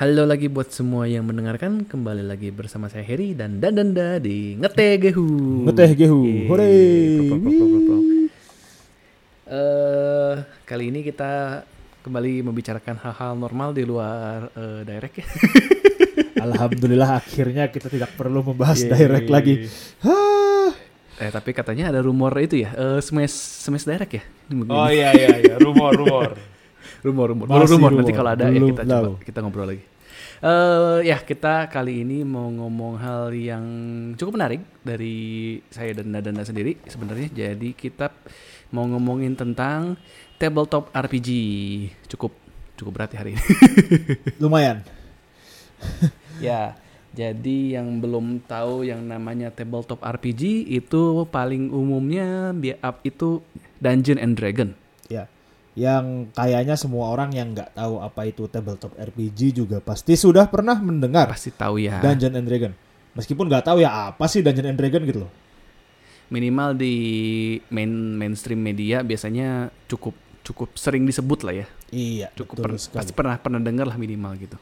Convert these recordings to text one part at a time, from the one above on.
Halo lagi buat semua yang mendengarkan Kembali lagi bersama saya Heri dan Dandanda di Ngeteh gehu. Yeay. Hore. Prok, prok, prok, prok, prok. Eh, Kali ini kita kembali membicarakan hal-hal normal di luar eh, direct ya Alhamdulillah akhirnya kita tidak perlu membahas Yeay. direct lagi. Hah. Eh tapi katanya ada rumor itu ya eh, Smash, Smash direct ya Ini begini. Oh iya iya iya, rumor rumor. rumor rumor Baru rumor nanti rumor. kalau ada ya kita tahu. coba kita ngobrol lagi eh ya kita kali ini mau ngomong hal yang cukup menarik dari saya dan Nadanda sendiri sebenarnya jadi kita mau ngomongin tentang tabletop RPG cukup cukup berat ya hari ini Lumayan. ya jadi yang belum tahu yang namanya tabletop RPG itu paling umumnya itu Dungeon and Dragon Ya. Yang kayaknya semua orang yang nggak tahu apa itu tabletop RPG juga pasti sudah pernah mendengar pasti tahu ya Dungeon and Dragon. Meskipun nggak tahu ya apa sih Dungeon and Dragon gitu loh. minimal di main mainstream media biasanya cukup cukup sering disebut lah ya Iya, cukup per- sekali. pasti pernah pernah dengar lah minimal gitu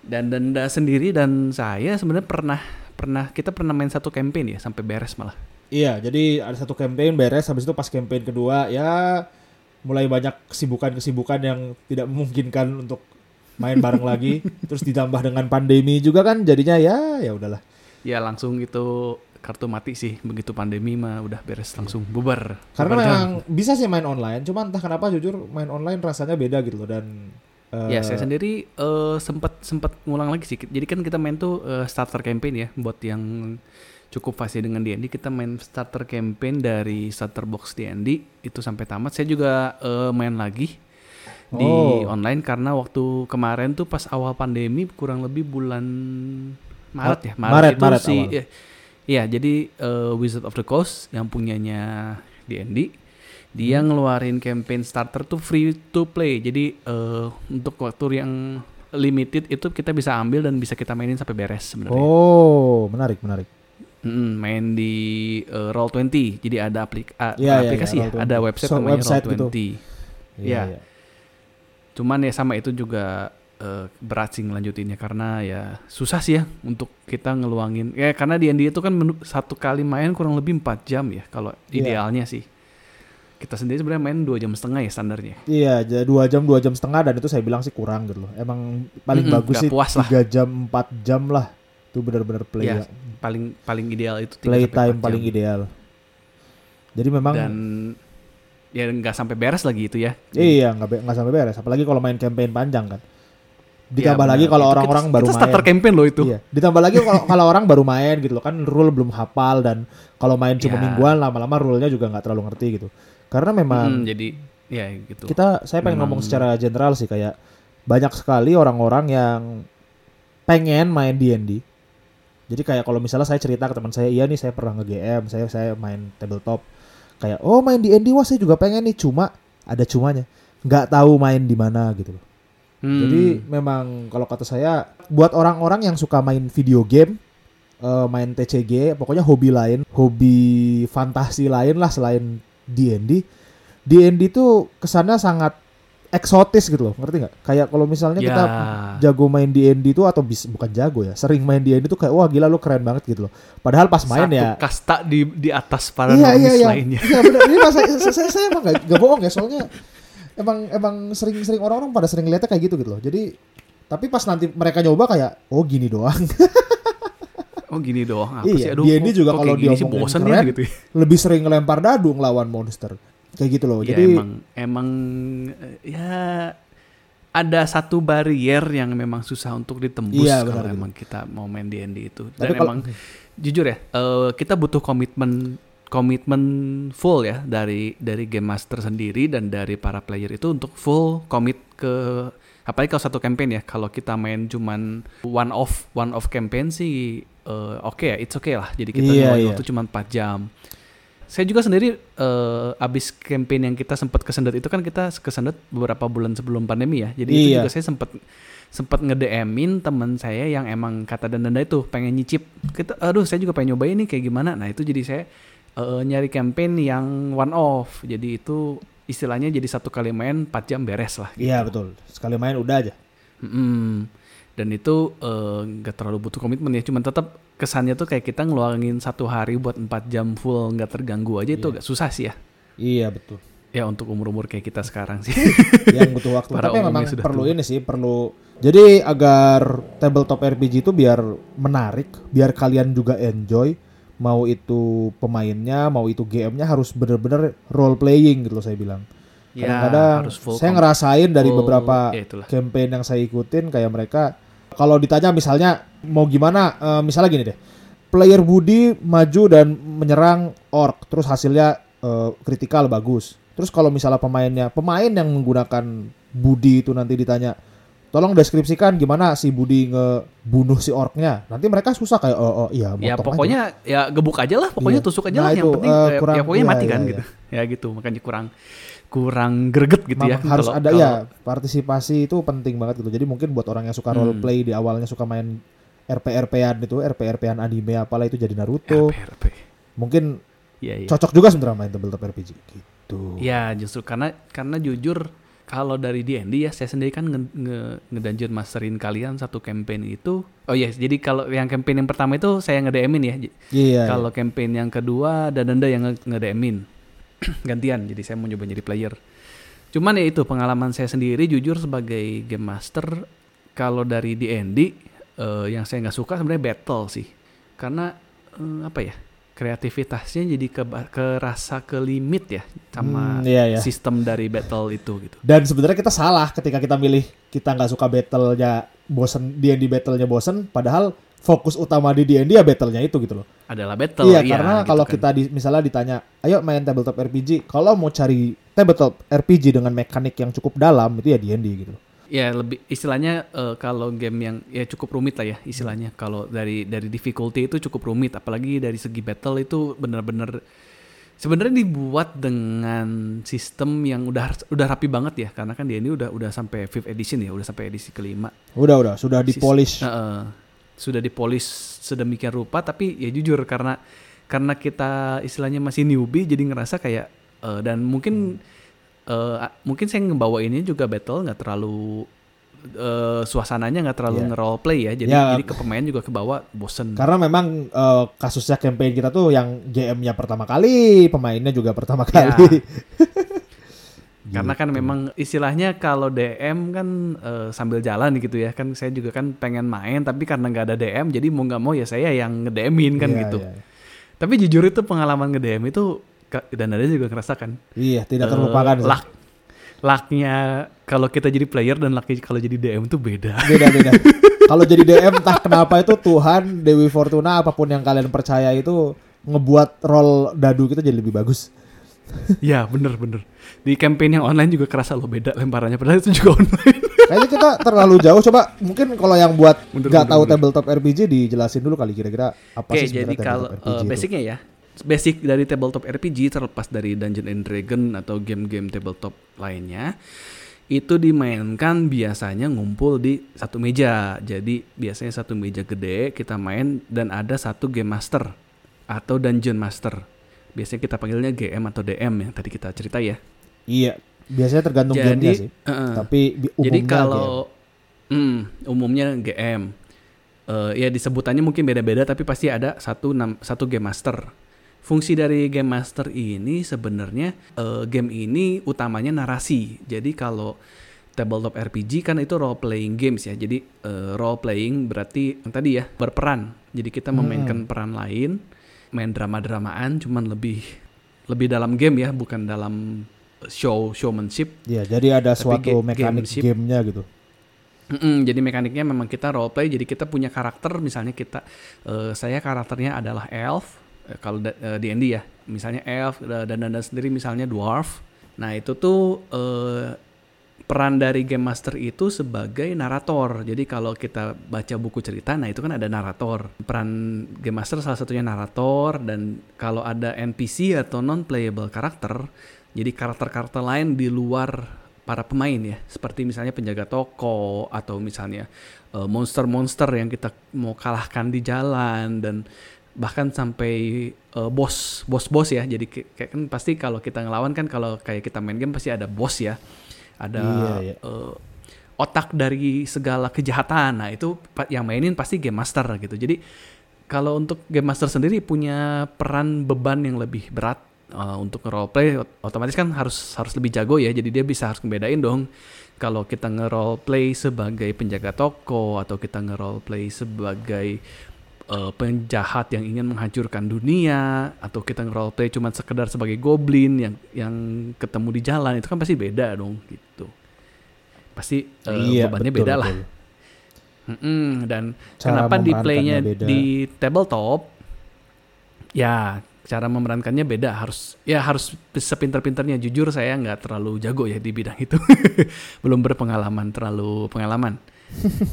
dan Danda sendiri dan saya sebenarnya pernah pernah kita pernah main satu campaign ya sampai beres malah Iya, jadi ada satu campaign beres, habis itu pas campaign kedua ya mulai banyak kesibukan-kesibukan yang tidak memungkinkan untuk main bareng lagi. Terus ditambah dengan pandemi juga kan jadinya ya ya udahlah. ya langsung itu kartu mati sih begitu pandemi mah udah beres langsung bubar Karena Bubar jalan. memang bisa sih main online, cuma entah kenapa jujur main online rasanya beda gitu loh dan eh, ya saya sendiri eh, sempat sempat ngulang lagi sih jadi kan kita main tuh eh, starter campaign ya buat yang cukup fasih dengan D&D kita main starter campaign dari starter box D&D itu sampai tamat saya juga eh, main lagi di Oh. online karena waktu kemarin tuh pas awal pandemi kurang lebih bulan Maret ya Maret, itu Maret si awal. ya, ya, jadi eh, Wizard of the Coast yang punyanya D&D dia Hmm. ngeluarin campaign starter tuh free to play jadi eh, untuk waktu yang limited itu kita bisa ambil dan bisa kita mainin sampai beres sebenarnya Oh, menarik, menarik. Mm, main di eh, Roll20 jadi ada aplik a- Iya, aplikasi iya, ya Roll20. ada website So, namanya website Roll20 gitu. Iya. Iya, iya. Cuman ya sama itu juga eh, berat sih ngelanjutinnya karena ya susah sih ya untuk kita ngeluangin ya karena di itu kan menu- satu kali main kurang lebih 4 jam ya kalau Iya. idealnya sih. Kita sendiri sebenarnya main dua jam setengah ya standarnya. Iya, jadi dua jam dua jam setengah dan itu saya bilang sih kurang gitu loh. Emang paling Mm-mm, bagus nggak sih tiga jam empat jam lah. Itu benar-benar play Iya, Paling paling ideal itu play time paling ideal. Jadi memang Dan ya nggak sampai beres lagi itu ya. iya nggak nggak sampai beres. Apalagi kalau main campaign panjang kan. Ya, Ditambah benar. lagi kalau Itu orang-orang baru kita main. starter campaign loh itu. Iya. Ditambah lagi kalau kalau orang baru main gitu loh kan rule belum hafal dan kalau main cuma Ya. mingguan lama-lama rule-nya juga nggak terlalu ngerti gitu. Karena memang Mm, jadi ya gitu. kita saya pengen Memang- ngomong secara general sih kayak banyak sekali orang-orang yang pengen main D&D. Jadi kayak kalau misalnya saya cerita ke teman saya, iya nih saya pernah nge-GM, saya saya main tabletop. Kayak oh main D&D wah saya juga pengen nih, cuma ada cumanya. nggak tahu main di mana gitu loh. Hmm, Jadi memang kalau kata saya buat orang-orang yang suka main video game, eh, main TCG, pokoknya hobi lain, hobi fantasi lain lah selain D&D. D&D tuh kesannya sangat eksotis gitu loh, ngerti nggak? Kayak kalau misalnya ya, kita jago main D&D tuh atau bis, bukan jago ya, sering main D&D tuh kayak wah gila lu keren banget gitu loh. Padahal pas main satu ya kasta di di atas para iya iya iya. lainnya. Iya benar. Ini masa saya, saya, saya emang gak, gak bohong ya soalnya emang emang sering-sering orang-orang pada sering lihatnya kayak gitu gitu loh. Jadi tapi pas nanti mereka nyoba kayak oh gini doang. Oh gini doang apa Iya, sih? Aduh, D&D juga kalau sih diomongin bosen keren, ya gitu. ya. Lebih sering ngelempar dadu ngelawan monster. Kayak gitu loh. Ya, Jadi emang emang eh, ya ada satu barrier yang memang susah untuk ditembus Iya, kalau benar gitu. emang kita mau main D&D itu. Tapi Dan kalau- emang jujur ya, eh, kita butuh komitmen komitmen full ya dari dari game master sendiri dan dari para player itu untuk full commit ke apalagi kalau satu campaign ya kalau kita main cuman one off one off campaign sih eh, oke ya it's okay lah jadi kita ngeluarin iya. waktu cuma 4 jam saya juga sendiri eh, abis campaign yang kita sempat kesendet itu kan kita kesendet beberapa bulan sebelum pandemi ya jadi itu Iya. juga saya sempat sempat nge-DM-in teman saya yang emang kata dan danda itu pengen nyicip kita aduh saya juga pengen nyobain nih kayak gimana nah itu jadi saya eh, nyari campaign yang one off jadi itu istilahnya jadi satu kali main 4 jam beres lah gitu. iya betul. Sekali main udah aja. Mm-mm. Dan itu eh, nggak terlalu butuh komitmen ya cuman tetap kesannya tuh kayak kita ngeluangin satu hari buat empat jam full nggak terganggu aja itu Iya. agak susah sih ya Iya betul. ya untuk umur-umur kayak kita sekarang sih yang butuh waktu. Para Tapi memang sudah perlu tua. ini sih, perlu. Jadi agar tabletop RPG itu biar menarik, biar kalian juga enjoy. Mau itu pemainnya, mau itu GM-nya harus bener-bener role playing gitu loh saya bilang. Ya Kadang-kadang full saya ngerasain dari full- beberapa ya itulah. campaign yang saya ikutin kayak mereka kalau ditanya misalnya mau gimana eh, misalnya gini deh player Budi maju dan menyerang orc terus hasilnya eh, kritikal bagus. Terus kalau misalnya pemainnya pemain yang menggunakan Budi itu nanti ditanya tolong deskripsikan gimana si Budi ngebunuh si orcnya? Nanti mereka susah kayak oh, oh iya ya pokoknya ya gebuk aja lah pokoknya Iya. tusuk aja Nah, lah yang itu, penting eh, eh, kurang- ya pokoknya iya, mati kan iya, gitu. ya gitu makanya kurang kurang greget gitu ya Ma- harus kalau- ada kalau- ya partisipasi itu penting banget gitu jadi mungkin buat orang yang suka role Hmm. play di awalnya suka main RP-RP-an itu RP-RP-an anime apalah itu jadi Naruto RP, RP. mungkin Iya, iya. cocok juga sebenarnya main tabletop RPG gitu. Ya justru karena karena jujur kalau dari D&D ya saya sendiri kan nge, nge, ngedungeon masterin kalian satu campaign itu oh yes jadi kalau yang campaign yang pertama itu saya nge-DM-in ya J- Iya. kalau campaign yang kedua dan Danda yang nge- nge-DM-in gantian jadi saya mau coba jadi player cuman ya itu pengalaman saya sendiri jujur sebagai game master kalau dari D&D eh, yang saya nggak suka sebenarnya battle sih karena eh, apa ya kreativitasnya jadi ke kerasa ke limit ya sama Hmm, iya, iya. sistem dari battle itu gitu. Dan sebenarnya kita salah ketika kita milih kita nggak suka battle-nya bosen D&D battle-nya bosen padahal fokus utama di D&D ya battle-nya itu gitu loh. Adalah battle iya, ya, karena gitu kalau kan. kita di, misalnya ditanya, "Ayo main tabletop RPG." Kalau mau cari tabletop RPG dengan mekanik yang cukup dalam itu ya D&D gitu. ya lebih istilahnya eh, kalau game yang ya cukup rumit lah ya istilahnya kalau dari dari difficulty itu cukup rumit apalagi dari segi battle itu benar-benar sebenarnya dibuat dengan sistem yang udah udah rapi banget ya karena kan dia ini udah udah sampai fifth edition ya udah sampai edisi kelima Udah udah, sudah di Sis- polish. Sudah dipolis sedemikian rupa tapi ya jujur karena karena kita istilahnya masih newbie jadi ngerasa kayak eh, dan mungkin eh, a- mungkin saya ngebawa ini juga battle nggak terlalu eh, suasananya nggak terlalu Iya. nge-role play ya jadi Ya. jadi ke pemain juga kebawa bosen Karena memang eh, kasusnya campaign kita tuh yang GM-nya pertama kali, pemainnya juga pertama kali. Karena kan memang istilahnya kalau DM kan eh, sambil jalan gitu ya kan saya juga kan pengen main tapi karena nggak ada DM jadi mau nggak mau ya saya yang nge-DM-in kan Iya, gitu. iya. Tapi jujur itu pengalaman nge-DM itu dan ada juga ngerasakan. Iya, tidak Eh, terlupakan. sih. luck lucknya kalau kita jadi player dan lucknya kalau jadi DM itu beda. Beda-beda. Kalau jadi DM entah kenapa itu Tuhan, Dewi Fortuna apa pun yang kalian percaya itu ngebuat roll dadu kita jadi lebih bagus. Ya bener bener. Di campaign yang online juga kerasa lo beda lemparannya padahal itu juga online. Kayaknya kita terlalu jauh. Coba mungkin kalau yang buat Bener, nggak bener, tahu bener. tabletop RPG dijelasin dulu kali kira-kira apa Oke, sih jadi sebenarnya kalau itu. basicnya ya, basic dari tabletop RPG terlepas dari Dungeon and Dragon atau game-game tabletop lainnya, itu dimainkan biasanya ngumpul di satu meja. Jadi biasanya satu meja gede kita main dan ada satu game master atau dungeon master. Biasanya kita panggilnya GM atau DM yang tadi kita cerita ya. Iya, biasanya tergantung Jadi, gamenya sih. eh, Tapi umumnya Jadi kalau hmm, umumnya GM, eh, ya disebutannya mungkin beda-beda, tapi pasti ada satu nam, satu game master. Fungsi dari game master ini sebenarnya eh, game ini utamanya narasi. Jadi kalau tabletop RPG kan itu role playing games ya. Jadi eh, role playing berarti yang tadi ya berperan. Jadi kita Hmm. memainkan peran lain, main drama-dramaan, cuman lebih lebih dalam game ya, bukan dalam show showmanship. Iya, jadi ada Tapi suatu ga- mekanik gameship. gamenya gitu. Mm-mm, jadi mekaniknya memang kita role play, jadi kita punya karakter, misalnya kita, eh, saya karakternya adalah elf, eh, kalau da- eh, D&D ya, misalnya elf eh, dan dan sendiri misalnya dwarf. Nah itu tuh eh, peran dari game master itu sebagai narator. Jadi kalau kita baca buku cerita, nah itu kan ada narator. Peran game master salah satunya narator dan kalau ada NPC atau non playable karakter, jadi karakter-karakter lain di luar para pemain ya, seperti misalnya penjaga toko atau misalnya eh, monster-monster yang kita mau kalahkan di jalan dan bahkan sampai eh, bos bos-bos ya. Jadi kayak kan pasti kalau kita ngelawan kan kalau kayak kita main game pasti ada bos ya. Ada Iya, iya. eh, otak dari segala kejahatan. Nah, itu yang mainin pasti game master gitu. Jadi kalau untuk game master sendiri punya peran beban yang lebih berat uh, untuk nge-roleplay ot- otomatis kan harus harus lebih jago ya. Jadi dia bisa harus ngebedain dong kalau kita nge-roleplay sebagai penjaga toko atau kita nge-roleplay sebagai uh, penjahat yang ingin menghancurkan dunia atau kita nge-roleplay cuma sekedar sebagai goblin yang yang ketemu di jalan itu kan pasti beda dong gitu. Pasti uh, Iya, bebannya betul, beda lah. betul. Mm-mm, dan Cara kenapa di playnya beda. di tabletop ya cara memerankannya beda harus ya harus sepinter-pinternya jujur saya nggak terlalu jago ya di bidang itu belum berpengalaman terlalu pengalaman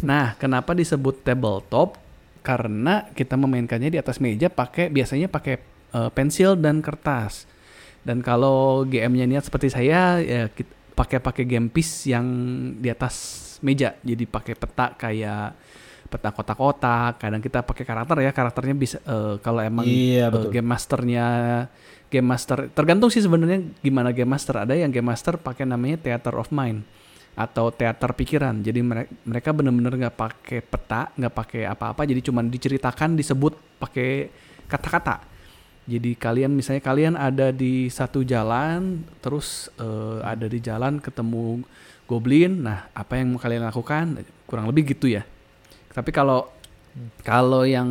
nah kenapa disebut tabletop karena kita memainkannya di atas meja pakai biasanya pakai eh, pensil dan kertas. Dan kalau GM-nya niat seperti saya ya pakai pakai game piece yang di atas meja. Jadi pakai peta kayak peta kotak-kotak. Kadang kita pakai karakter ya karakternya bisa eh, kalau emang Iya, betul. game masternya game master tergantung sih sebenarnya gimana game master. Ada yang game master pakai namanya theater of mind atau teater pikiran. Jadi mere- mereka benar-benar nggak pakai peta nggak pakai apa-apa. Jadi cuman diceritakan disebut pakai kata-kata. Jadi kalian misalnya kalian ada di satu jalan terus eh, ada di jalan ketemu goblin. Nah apa yang kalian lakukan? Kurang lebih gitu ya. Tapi kalau kalau yang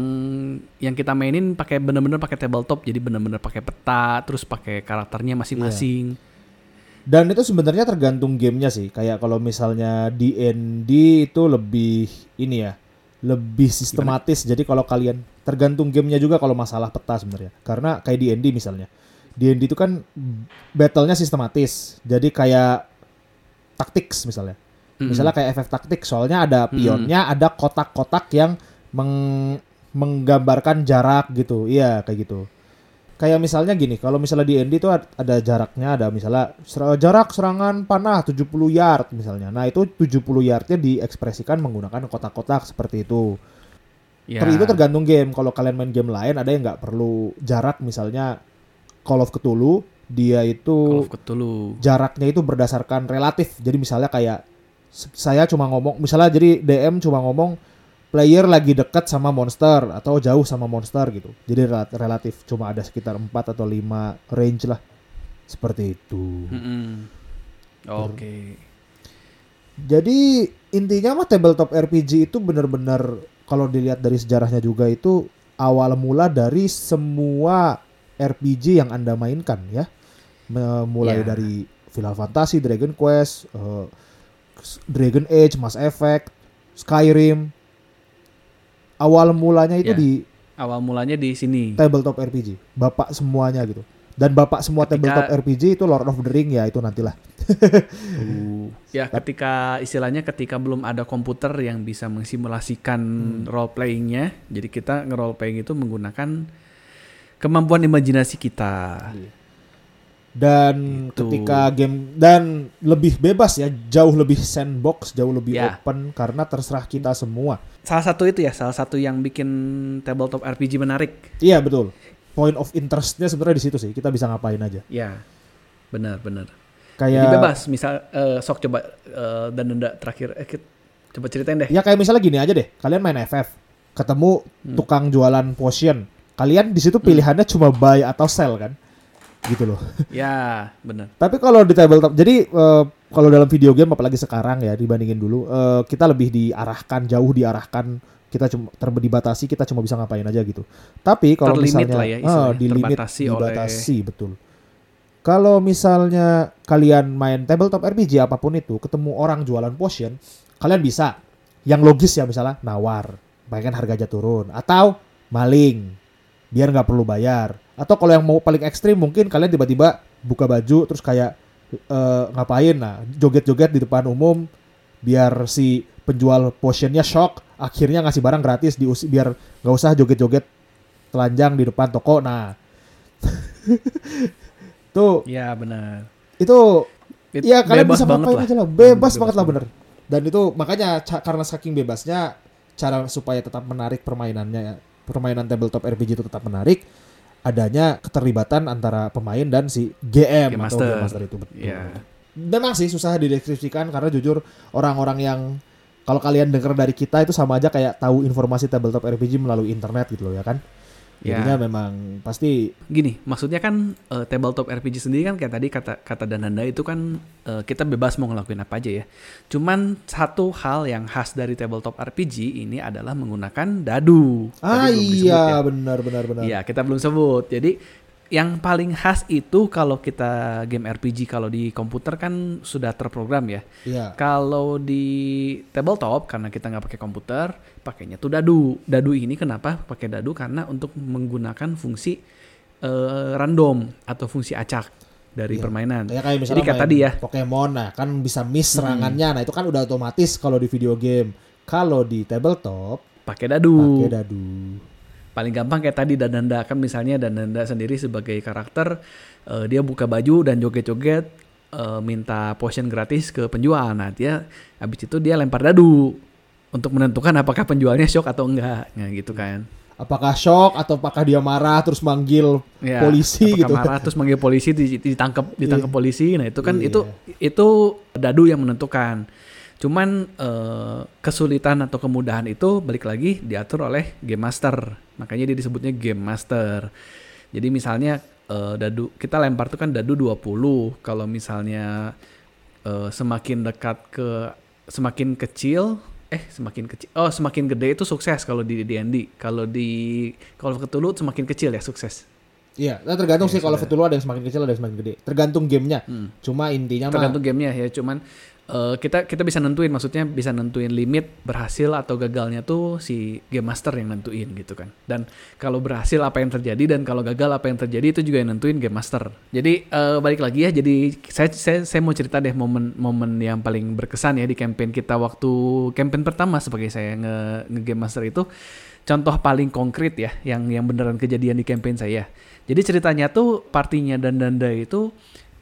yang kita mainin pakai bener-bener pakai tabletop. Jadi bener-bener pakai peta terus pakai karakternya masing-masing Dan itu sebenarnya tergantung gamenya sih. Kayak kalau misalnya D&D itu lebih ini ya, lebih sistematis. Jadi kalau kalian tergantung gamenya juga kalau masalah peta sebenarnya. Karena kayak D&D misalnya, D&D itu kan battle-nya sistematis. Jadi kayak tactics misalnya. Mm-mm. Misalnya kayak efek taktik, soalnya ada pionnya, ada kotak-kotak yang meng- menggambarkan jarak gitu. Iya, kayak gitu. Kayak misalnya gini, kalau misalnya di ND itu ad- ada jaraknya, ada misalnya ser- jarak serangan panah 70 yard misalnya. Nah, itu 70 yardnya diekspresikan menggunakan kotak-kotak seperti itu. ya, Ter- itu tergantung game. Kalau kalian main game lain ada yang nggak perlu jarak misalnya Call of Cthulhu, dia Call itu of Cthulhu. jaraknya itu berdasarkan relatif. Jadi misalnya kayak saya cuma ngomong, misalnya jadi DM cuma ngomong player lagi dekat sama monster atau jauh sama monster gitu. Jadi rel- relatif cuma ada sekitar 4 atau 5 range lah. Seperti itu. Mm-mm. Oke. Jadi intinya mah tabletop RPG itu benar-benar kalau dilihat dari sejarahnya juga itu awal mula dari semua RPG yang Anda mainkan ya. Mulai Ya. dari Final Fantasy, Dragon Quest, eh, Dragon Age, Mass Effect, Skyrim. Awal mulanya itu Ya. di Awal mulanya di sini. tabletop RPG. Bapak semuanya gitu. Dan bapak semua Ketika- tabletop RPG itu Lord of the Ring ya itu nantilah. Uh, ya ketika istilahnya ketika belum ada komputer yang bisa mensimulasikan Hmm. role playingnya, jadi kita nge-role playing itu menggunakan kemampuan imajinasi kita. dan Gitu. ketika game dan lebih bebas ya jauh lebih sandbox jauh lebih Ya. open karena terserah kita semua Salah satu itu ya, salah satu yang bikin tabletop RPG menarik. iya betul point of interestnya sebenarnya di situ sih kita bisa ngapain aja Ya, benar benar. kayak Jadi bebas, misal eh, sok coba eh, dan denda terakhir, eh, coba ceritain deh. ya kayak misalnya gini aja deh kalian main FF ketemu Hmm. tukang jualan potion kalian di situ pilihannya cuma buy atau sell kan gitu loh Ya, benar. Tapi kalau di tabletop, jadi eh, kalau dalam video game apalagi sekarang ya dibandingin dulu, eh, kita lebih diarahkan jauh diarahkan kita cuma ter- dibatasi kita cuma bisa ngapain aja gitu. Tapi kalau misalnya lah ya istilahnya, di limit, terbatasi oleh- dibatasi betul. Kalau misalnya kalian main tabletop RPG apa pun itu, ketemu orang jualan potion, kalian bisa yang logis ya misalnya nawar, bayangkan harganya turun atau maling biar nggak perlu bayar. Atau kalau yang mau paling ekstrim mungkin kalian tiba-tiba buka baju terus kayak eh, ngapain nah joget-joget di depan umum biar si penjual potionnya shock akhirnya ngasih barang gratis diusi biar nggak usah joget-joget telanjang di depan toko nah tuh Ya, benar. itu It- Iya kalian bebas bisa ngapain lah. aja lah, bebas Hmm, banget lah bener. Dan itu makanya karena saking bebasnya cara supaya tetap menarik permainannya, ya, permainan tabletop RPG itu tetap menarik, adanya keterlibatan antara pemain dan si GM Game atau master. Game Master itu betul. Ya. memang sih susah dideskripsikan karena jujur orang-orang yang kalau kalian dengar dari kita itu sama aja kayak tahu informasi tabletop RPG melalui internet gitu loh ya kan. Ya. Jadinya memang pasti Gini, maksudnya kan eh, tabletop RPG sendiri kan kayak tadi kata kata Dananda itu kan eh, kita bebas mau ngelakuin apa aja ya. Cuman satu hal yang khas dari tabletop RPG ini adalah menggunakan dadu. ah iya ya. benar benar benar. Iya, kita belum sebut. Jadi yang paling khas itu kalau kita game RPG kalau di komputer kan sudah terprogram ya. Iya. Kalau di tabletop karena kita nggak pakai komputer, pakainya tuh dadu. Dadu ini kenapa pakai dadu? Karena untuk menggunakan fungsi eh, random atau fungsi acak dari Iya. permainan. Ya kayak misalnya Jadi kayak tadi ya. Pokemon nah kan bisa miss serangannya. Nah, itu kan udah otomatis kalau di video game. Kalau di tabletop Pakai dadu. pakai dadu. Paling gampang kayak tadi Dananda kan misalnya Dananda sendiri sebagai karakter eh, dia buka baju dan joget-joget eh, minta potion gratis ke penjual. Nah dia habis itu dia lempar dadu untuk menentukan apakah penjualnya shock atau enggak. Nah gitu kan. Apakah shock atau apakah dia marah terus manggil Ya, polisi apakah gitu. marah terus manggil polisi di- ditangkap ditangkap polisi. Nah itu kan Iya. itu itu dadu yang menentukan cuman eh, kesulitan atau kemudahan itu balik lagi diatur oleh game master makanya dia disebutnya game master jadi misalnya eh, dadu kita lempar tuh kan dadu 20 kalau misalnya eh, semakin dekat ke semakin kecil eh semakin kecil oh semakin gede itu sukses kalau di D&D kalau di kalau Cthulhu semakin kecil ya sukses Iya, nah tergantung Ya, sih kalau. Cthulhu ada yang semakin kecil ada yang semakin gede. Tergantung gamenya. Hmm. Cuma intinya mah tergantung gamenya ya cuman eh, kita kita bisa nentuin maksudnya bisa nentuin limit berhasil atau gagalnya tuh si game master yang nentuin gitu kan. Dan kalau berhasil apa yang terjadi dan kalau gagal apa yang terjadi itu juga yang nentuin game master. Jadi eh, balik lagi ya jadi saya saya, saya mau cerita deh momen-momen yang paling berkesan ya di campaign kita waktu campaign pertama sebagai saya nge, nge game master itu. Contoh paling konkret ya yang yang beneran kejadian di campaign saya. Jadi ceritanya tuh partinya dan Danda itu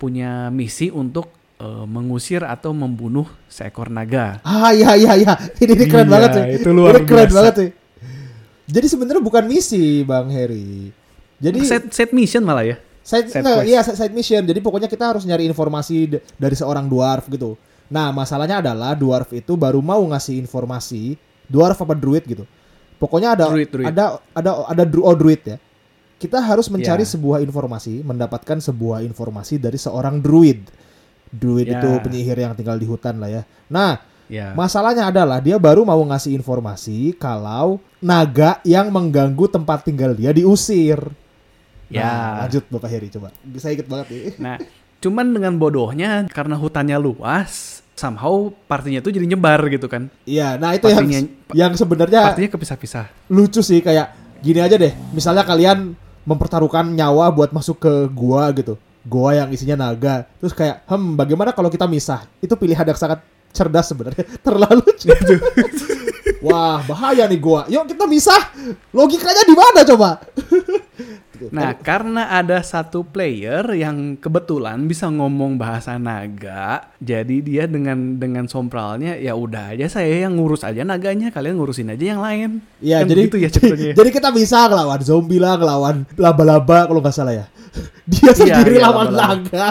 punya misi untuk eh, mengusir atau membunuh seekor naga. Ah iya iya iya. Ini, ini keren Iya, banget sih. itu luar Ini keren biasa. banget sih. Jadi sebenarnya bukan misi, Bang Heri. Jadi set, set mission malah ya. side, side nah, iya side mission. Jadi pokoknya kita harus nyari informasi dari seorang dwarf gitu. Nah, masalahnya adalah dwarf itu baru mau ngasih informasi, dwarf apa druid gitu. Pokoknya ada Druid, druid. ada ada ada dru, oh, druid ya. Kita harus mencari Ya. sebuah informasi, mendapatkan sebuah informasi dari seorang druid. Druid Ya. itu penyihir yang tinggal di hutan lah ya. Nah, Ya. Masalahnya adalah dia baru mau ngasih informasi kalau naga yang mengganggu tempat tinggal dia diusir. ya. Nah, lanjut Bapak Heri coba. Bisa ikut banget nih. Nah, cuman dengan bodohnya karena hutannya luas, somehow partinya tuh jadi nyebar gitu kan. Iya, nah itu yang Partinya- yang sebenarnya Partinya kepisah-pisah. lucu sih kayak gini aja deh. Misalnya kalian mempertaruhkan nyawa buat masuk ke gua gitu. Gua yang isinya naga. Terus kayak, "Hmm, bagaimana kalau kita misah?" Itu pilihan yang sangat cerdas sebenarnya. Terlalu cerdas. Wah, bahaya nih gua. Yuk kita misah. Logikanya di mana coba? Gitu. Nah, karena ada satu player yang kebetulan bisa ngomong bahasa naga, jadi dia dengan dengan sompralnya ya udah aja saya yang ngurus aja naganya, kalian ngurusin aja yang lain. Iya, Kan jadi gitu ya ceritanya. jadi kita bisa ngelawan zombie lah, ngelawan laba-laba kalau nggak salah ya. Dia sendiri iya, lawan laba-laba. naga.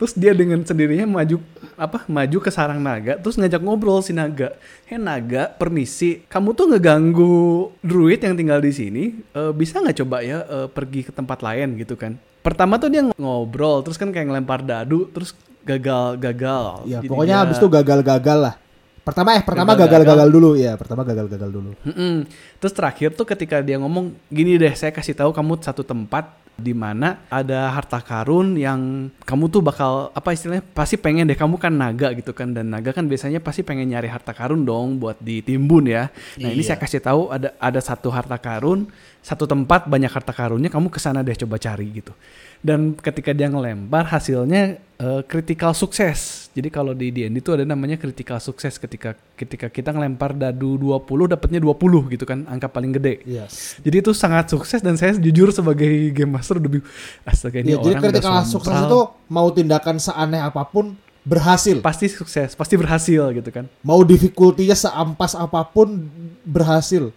Terus dia dengan sendirinya maju apa maju ke sarang naga, terus ngajak ngobrol si naga. Hei naga, permisi, kamu tuh ngeganggu druid yang tinggal di sini. Eh, bisa nggak coba ya eh, pergi ke tempat lain gitu kan? Pertama tuh dia ngobrol, terus kan kayak ngelempar dadu, terus gagal gagal. Ya, Jadi pokoknya dia- habis itu gagal-gagal lah. Pertama eh pertama Gagal-gagal. dulu ya, pertama gagal-gagal dulu. Mm-mm. Terus terakhir tuh ketika dia ngomong gini deh, saya kasih tahu kamu satu tempat di mana ada harta karun yang kamu tuh bakal apa istilahnya pasti pengen deh kamu kan naga gitu kan dan naga kan biasanya pasti pengen nyari harta karun dong buat ditimbun ya. Nah ini Iya. saya kasih tahu ada ada satu harta karun satu tempat banyak harta karunnya kamu ke sana deh coba cari gitu. Dan ketika dia ngelempar hasilnya eh, critical sukses. Jadi kalau di D&D itu ada namanya critical sukses ketika ketika kita ngelempar dadu 20 dapatnya 20 gitu kan angka paling gede. Yes. Jadi itu sangat sukses dan saya jujur sebagai game master udah bingung, astaga ini Ya, jadi orang ketika udah sukses itu mau tindakan seaneh apa pun berhasil. pasti sukses, pasti berhasil gitu kan. Mau difficulty-nya seampas apa pun berhasil.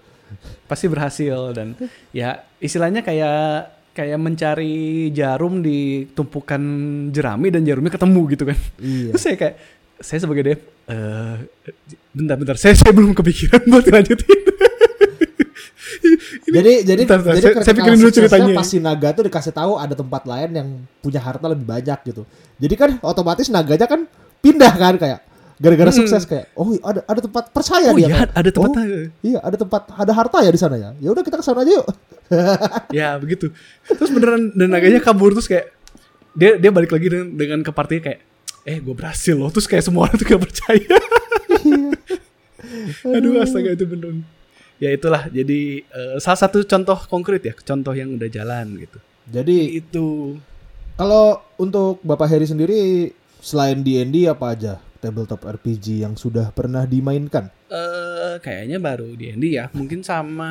Pasti berhasil dan ya istilahnya kayak kayak mencari jarum di tumpukan jerami dan jarumnya ketemu gitu kan. Iya. Terus saya kayak saya sebagai dev eh bentar bentar saya saya belum kepikiran buat lanjutin. Jadi jadi Bentar, bentar, jadi saya- saya pikirin dulu ceritanya. Pas si naga tuh dikasih tahu ada tempat lain yang punya harta lebih banyak gitu. Jadi kan otomatis naganya kan pindah kan kayak gara-gara Hmm. sukses kayak oh ada ada tempat percaya Oh dia. iya kan. ada tempat Oh, iya ada tempat ada harta ya di sana ya. Ya udah kita ke sana aja yuk. ya begitu. Terus beneran dan naganya kabur terus kayak dia dia balik lagi dengan, dengan ke party kayak eh gue berhasil loh terus kayak semua orang tuh gak percaya. Aduh astaga itu beneran. Ya itulah jadi eh, salah satu contoh konkret ya contoh yang udah jalan gitu. Jadi Itu kalau untuk Bapak Heri sendiri selain D&D apa aja tabletop RPG yang sudah pernah dimainkan? eh kayaknya baru di Andy ya mungkin sama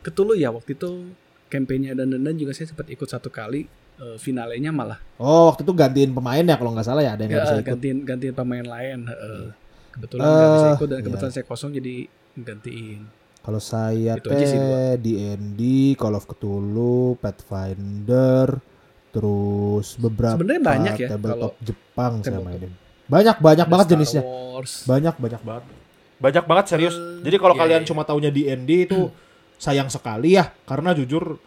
Ketulu ya waktu itu kampanye dan dan juga saya sempat ikut satu kali eh, finalenya malah Oh waktu itu gantiin pemain ya kalau nggak salah ya ada yang Ya, bisa ikut. gantiin gantiin pemain lain. heeh. kebetulan nggak bisa Eh, ikut dan iya. kebetulan saya kosong jadi gantiin. Kalau saya Itu teh D&D, Call of Cthulhu, Pathfinder, terus beberapa Sebenarnya banyak ya tabletop kalau Jepang saya mainin. Banyak banyak banget Star jenisnya. Wars. Banyak banyak banget. Banyak banget serius. Eh, Jadi kalau iya, kalian iya. cuma taunya D&D itu sayang sekali ya karena jujur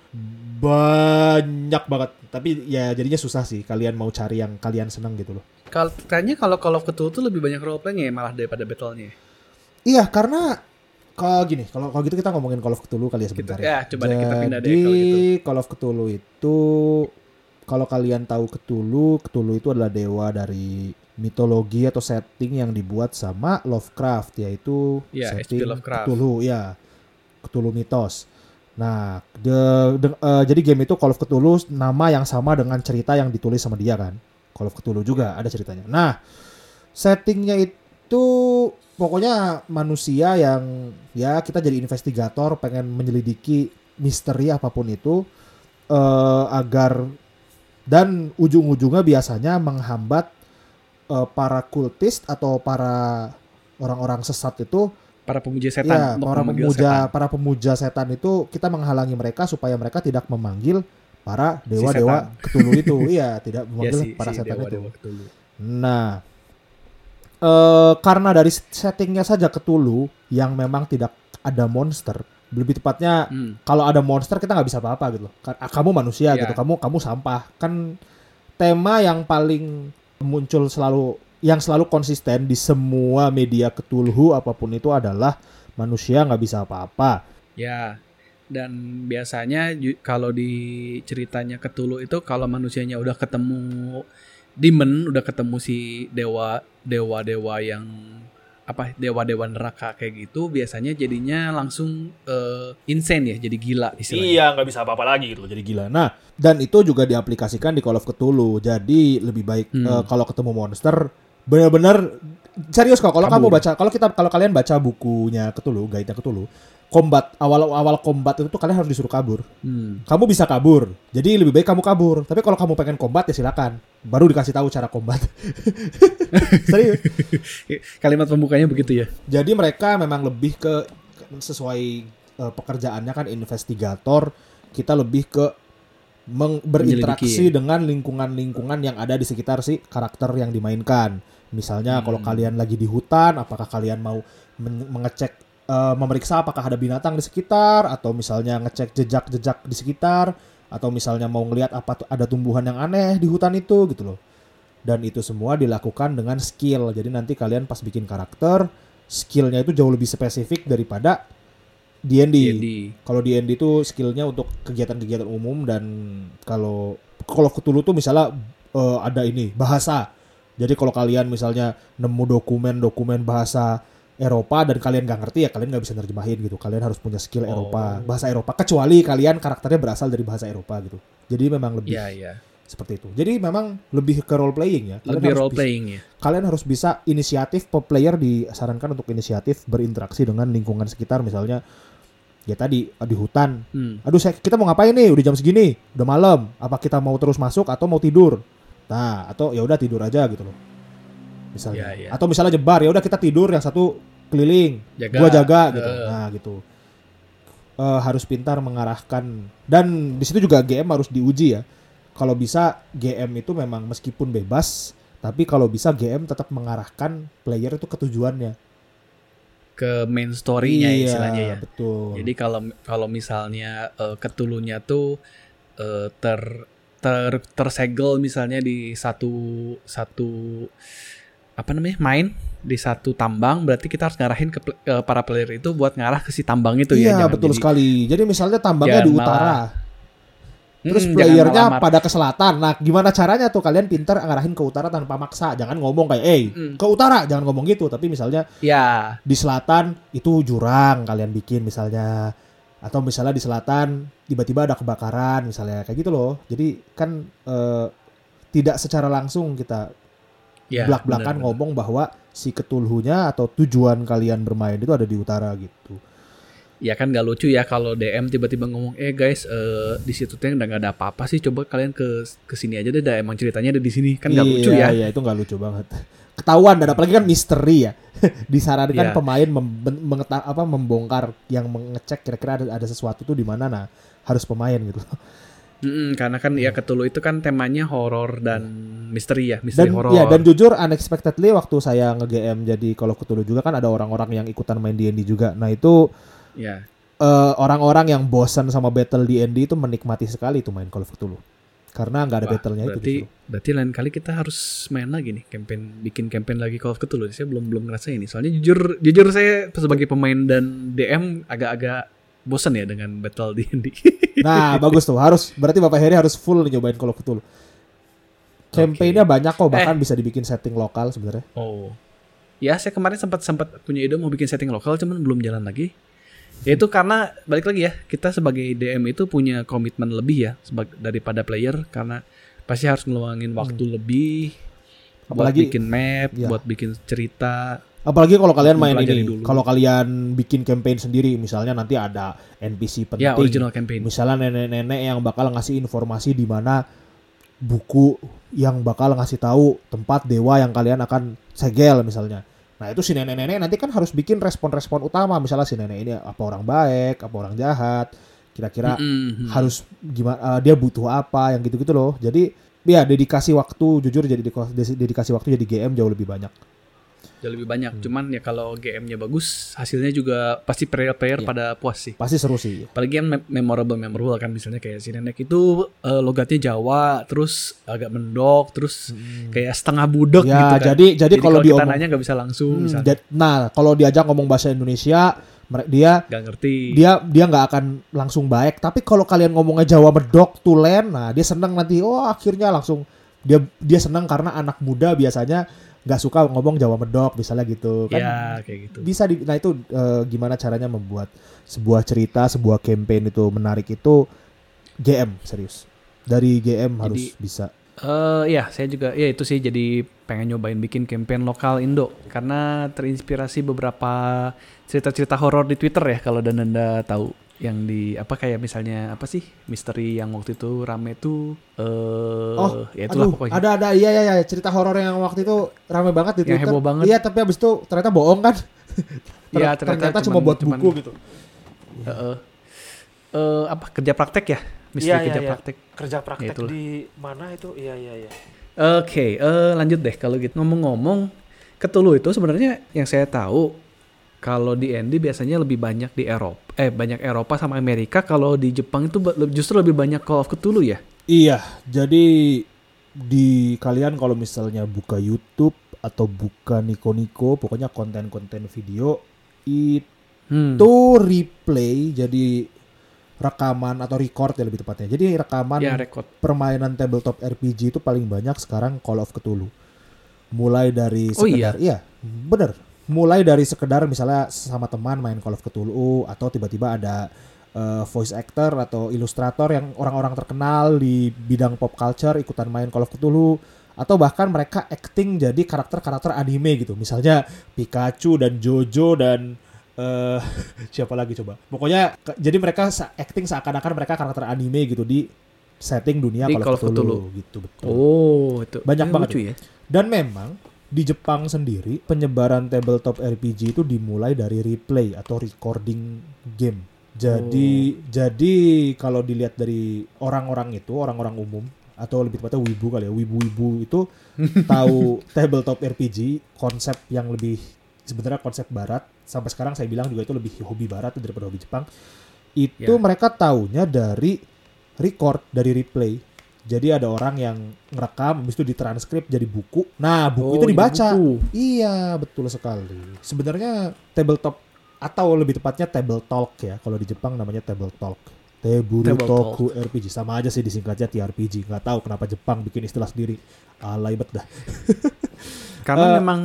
banyak banget. Tapi ya jadinya susah sih kalian mau cari yang kalian seneng gitu loh. Kalau kayaknya kalau Call of Cthulhu tuh lebih banyak role playing ya malah daripada battle-nya. Iya karena kalau gini, kalau kalau gitu kita ngomongin Call of Cthulhu kali ya sebentar Gitu. ya. Ya, coba deh kita pindah deh Jadi kalau gitu. Call of Cthulhu itu kalau kalian tahu Cthulhu, Cthulhu itu adalah dewa dari mitologi atau setting yang dibuat sama Lovecraft yaitu Iya, setting. Lovecraft. Cthulhu ya. Cthulhu mitos. Nah, the- de- eh, jadi game itu Call of Cthulhu nama yang sama dengan cerita yang ditulis sama dia kan. Call of Cthulhu juga ada ceritanya. Nah, settingnya itu pokoknya manusia yang ya kita jadi investigator pengen menyelidiki misteri apa pun itu eh, agar dan ujung-ujungnya biasanya menghambat eh, para kultis atau para orang-orang sesat itu Para pemuja setan ya untuk para pemuja setan. para pemuja setan itu kita menghalangi mereka supaya mereka tidak memanggil para Si dewa-dewa Cthulhu itu iya tidak Ya memanggil si, para si setan itu dewa-dewa Cthulhu. Nah, eh karena dari settingnya saja Cthulhu yang memang tidak ada monster, lebih tepatnya Hmm. kalau ada monster kita nggak bisa apa-apa gitu. Kamu manusia Iya. gitu, kamu kamu sampah. Kan tema yang paling muncul selalu yang selalu konsisten di semua media Cthulhu apa pun itu adalah manusia nggak bisa apa-apa. Ya. Dan biasanya kalau di ceritanya Cthulhu itu kalau manusianya udah ketemu demon, udah ketemu si dewa dewa-dewa yang apa dewa-dewa neraka kayak gitu, biasanya jadinya langsung eh, insane ya, jadi gila istilahnya. Iya, nggak bisa apa-apa lagi gitu jadi gila. Nah, dan itu juga diaplikasikan di Call of Cthulhu. Jadi lebih baik Hmm. eh, kalau ketemu monster benar-benar serius kok. Kalau kamu baca, kalau kita kalau kalian baca bukunya Cthulhu, guide-nya Cthulhu, combat awal-awal combat itu tuh kalian harus disuruh kabur. Hmm. Kamu bisa kabur. Jadi lebih baik kamu kabur. Tapi kalau kamu pengen combat ya silakan. Baru dikasih tahu cara combat. serius. Kalimat pembukanya begitu ya. Jadi mereka memang lebih ke sesuai eh, pekerjaannya kan investigator, kita lebih ke meng- berinteraksi Menyelidiki. dengan lingkungan-lingkungan yang ada di sekitar si karakter yang dimainkan. Misalnya kalau Hmm. kalian lagi di hutan, apakah kalian mau men- mengecek eh, memeriksa apakah ada binatang di sekitar atau misalnya ngecek jejak-jejak di sekitar atau misalnya mau ngelihat apa ada tumbuhan yang aneh di hutan itu gitu loh. Dan itu semua dilakukan dengan skill. Jadi nanti kalian pas bikin karakter, skillnya itu jauh lebih spesifik daripada D&D. Kalau D&D itu skillnya untuk kegiatan-kegiatan umum dan kalau kalau Cthulhu tuh misalnya eh, ada ini bahasa. Jadi kalau kalian misalnya nemu dokumen-dokumen bahasa Eropa dan kalian nggak ngerti ya kalian nggak bisa nerjemahin gitu. Kalian harus punya skill Oh. Eropa, bahasa Eropa. Kecuali kalian karakternya berasal dari bahasa Eropa gitu. Jadi memang lebih ya ya. seperti itu. Jadi memang lebih ke role playing ya. Kalian Lebih role bisa- playing ya. kalian harus bisa inisiatif player disarankan untuk inisiatif berinteraksi dengan lingkungan sekitar misalnya ya tadi di hutan Hmm. aduh saya kita mau ngapain nih udah jam segini udah malam apa kita mau terus masuk atau mau tidur nah atau ya udah tidur aja gitu loh misalnya Ya, ya. atau misalnya jebar ya udah kita tidur yang satu keliling Jaga. gua jaga gitu nah gitu eh, harus pintar mengarahkan dan di situ juga GM harus diuji ya. Kalau bisa GM itu memang meskipun bebas, tapi kalau bisa GM tetap mengarahkan player itu ke tujuannya. Ke main story-nya Iya, istilahnya ya. Betul. Jadi kalau kalau misalnya eh, ketulunya tuh eh, ter ter tersegel misalnya di satu satu apa namanya main di satu tambang berarti kita harus ngarahin ke, ke para player itu buat ngarah ke si tambang itu ya. iya betul jadi- sekali. Jadi misalnya tambangnya di malah- utara, terus Hmm, playernya malah pada ke selatan. Nah, gimana caranya tuh kalian pintar ngarahin ke utara tanpa maksa? Jangan ngomong kayak, "Eh, Hmm. ke utara." Jangan ngomong gitu, tapi misalnya ya di selatan itu jurang kalian bikin misalnya atau misalnya di selatan tiba-tiba ada kebakaran misalnya kayak gitu loh. Jadi kan eh, tidak secara langsung kita ya belak-belakan ngomong bahwa si ketulhunya atau tujuan kalian bermain itu ada di utara gitu. ya kan nggak lucu ya kalau DM tiba-tiba ngomong eh guys eh, di situ tuh udah nggak ada apa-apa sih coba kalian ke ke sini aja deh dah emang ceritanya ada di sini kan lucu Iya, ya Iya, itu nggak lucu banget. Ketahuan dan apalagi kan misteri ya. Disarankan Iya. pemain mem- mengeta- apa membongkar yang mengecek kira-kira ada, ada sesuatu tuh di mana nah harus pemain gitu. Mm-mm, karena kan ya Cthulhu itu kan temanya horor dan misteri ya misteri Dan horor ya dan jujur unexpectedly waktu saya nge-GM jadi kalau Cthulhu juga kan ada orang-orang yang ikutan main D&D juga. Nah, itu ya eh, orang-orang yang bosan sama battle D&D itu menikmati sekali tuh main Call of Cthulhu. Karena nggak ada Wah, battle-nya itu berarti justru. berarti lain kali kita harus main lagi nih campaign bikin campaign lagi Call of Cthulhu saya belum belum ngerasain ini soalnya jujur jujur saya sebagai pemain dan DM agak-agak bosan ya dengan battle D&D Nah, bagus tuh. Harus berarti Bapak Heri harus full nyobain Call of Cthulhu. Campaign-nya banyak kok, bahkan bisa dibikin setting lokal sebenarnya. Oh. Ya, saya kemarin sempat sempat punya ide mau bikin setting lokal cuman belum jalan lagi. Ya itu karena balik lagi ya, kita sebagai DM itu punya komitmen lebih ya daripada player karena pasti harus ngeluangin waktu lebih buat Hmm. Apalagi- bikin map, Iya. buat bikin cerita. Apalagi kalau kalian main ini, kalau kalian bikin campaign sendiri, misalnya nanti ada NPC penting, Ya, original campaign. misalnya nenek-nenek yang bakal ngasih informasi di mana buku yang bakal ngasih tahu tempat dewa yang kalian akan segel misalnya. Nah itu si nenek-nenek nanti kan harus bikin respon-respon utama, misalnya si nenek ini apa orang baik, apa orang jahat, kira-kira Mm-mm. harus gimana dia butuh apa yang gitu-gitu loh. Jadi ya dedikasi waktu jujur jadi dedikasi waktu jadi GM jauh lebih banyak. Jauh lebih banyak. Hmm. Cuman ya kalau GM-nya bagus, hasilnya juga pasti player-player Iya. pada puas sih. Pasti seru sih. Apalagi kan mem- memorable memorable kan misalnya kayak si nenek itu eh, logatnya Jawa, terus agak mendok, terus kayak setengah budek Ya, gitu kan. jadi jadi kalau kita diomong nanya nggak bisa langsung, Hmm, misalnya nah, kalau diajak ngomong bahasa Indonesia, dia nggak ngerti. dia dia nggak akan langsung baik. Tapi kalau kalian ngomongnya Jawa medok, tulen, nah dia seneng nanti. Oh, akhirnya langsung dia dia seneng karena anak muda biasanya nggak suka ngomong Jawa medok, misalnya gitu kan. ya kayak gitu. Bisa di, nah itu eh, gimana caranya membuat sebuah cerita, sebuah campaign itu menarik itu GM serius. Dari GM harus bisa. Eh ya, saya juga ya itu sih jadi pengen nyobain bikin campaign lokal Indo karena terinspirasi beberapa cerita-cerita horor di Twitter ya kalau Dananda tahu yang di apa kayak misalnya apa sih misteri yang waktu itu rame tuh eh Oh, ya itulah Aduh, pokoknya. ada ada iya iya iya cerita horor yang waktu itu rame banget di Yang Twitter. heboh banget. Iya, tapi abis itu ternyata bohong kan? Iya, Ter- ternyata cuma cuman- buat cuman- buku gitu. Heeh. Eh, apa kerja praktek ya? Misteri Iya, iya, kerja iya. praktek. kerja praktek itulah. di mana itu iya iya iya Oke, eh, lanjut deh kalau gitu. Ngomong-ngomong, Cthulhu itu sebenarnya yang saya tahu kalau di ND biasanya lebih banyak di Eropa. Eh, banyak Eropa sama Amerika. Kalau di Jepang itu justru lebih banyak Call of Cthulhu ya. Iya, jadi di kalian kalau misalnya buka YouTube atau buka Niko-Niko, pokoknya konten-konten video itu Hmm. replay jadi rekaman atau record ya lebih tepatnya. Jadi rekaman Ya, rekod. permainan tabletop RPG itu paling banyak sekarang Call of Cthulhu. Mulai dari Oh, sekedar iya, bener. Mulai dari sekedar misalnya sama teman main Call of Cthulhu atau tiba-tiba ada eh, voice actor atau ilustrator yang orang-orang terkenal di bidang pop culture ikutan main Call of Cthulhu atau bahkan mereka acting jadi karakter-karakter anime gitu. Misalnya Pikachu dan Jojo dan eh siapa lagi coba? Pokoknya ke- jadi mereka acting seakan-akan mereka karakter anime gitu di setting dunia Call of Cthulhu gitu betul. Oh, itu. Banyak Ini banget lucu ya. Dan memang di Jepang sendiri penyebaran tabletop RPG itu dimulai dari replay atau recording game. Jadi jadi kalau dilihat dari orang-orang itu, orang-orang umum atau lebih tepatnya wibu kali ya, wibu-wibu itu tahu tabletop RPG konsep yang lebih sebenarnya konsep barat sampai sekarang saya bilang juga itu lebih hobi barat daripada hobi Jepang. Itu Ya. mereka taunya dari record, dari replay. Jadi ada orang yang ngerekam, habis itu ditranskrip jadi buku. Nah, buku Oh, itu dibaca. buku. Iya, betul sekali. Sebenarnya tabletop atau lebih tepatnya table talk ya. Kalau di Jepang namanya table talk. Teburu Table Toku RPG sama aja sih disingkatnya TRPG. Nggak tahu kenapa Jepang bikin istilah sendiri. Alay bet dah. Karena Eh, memang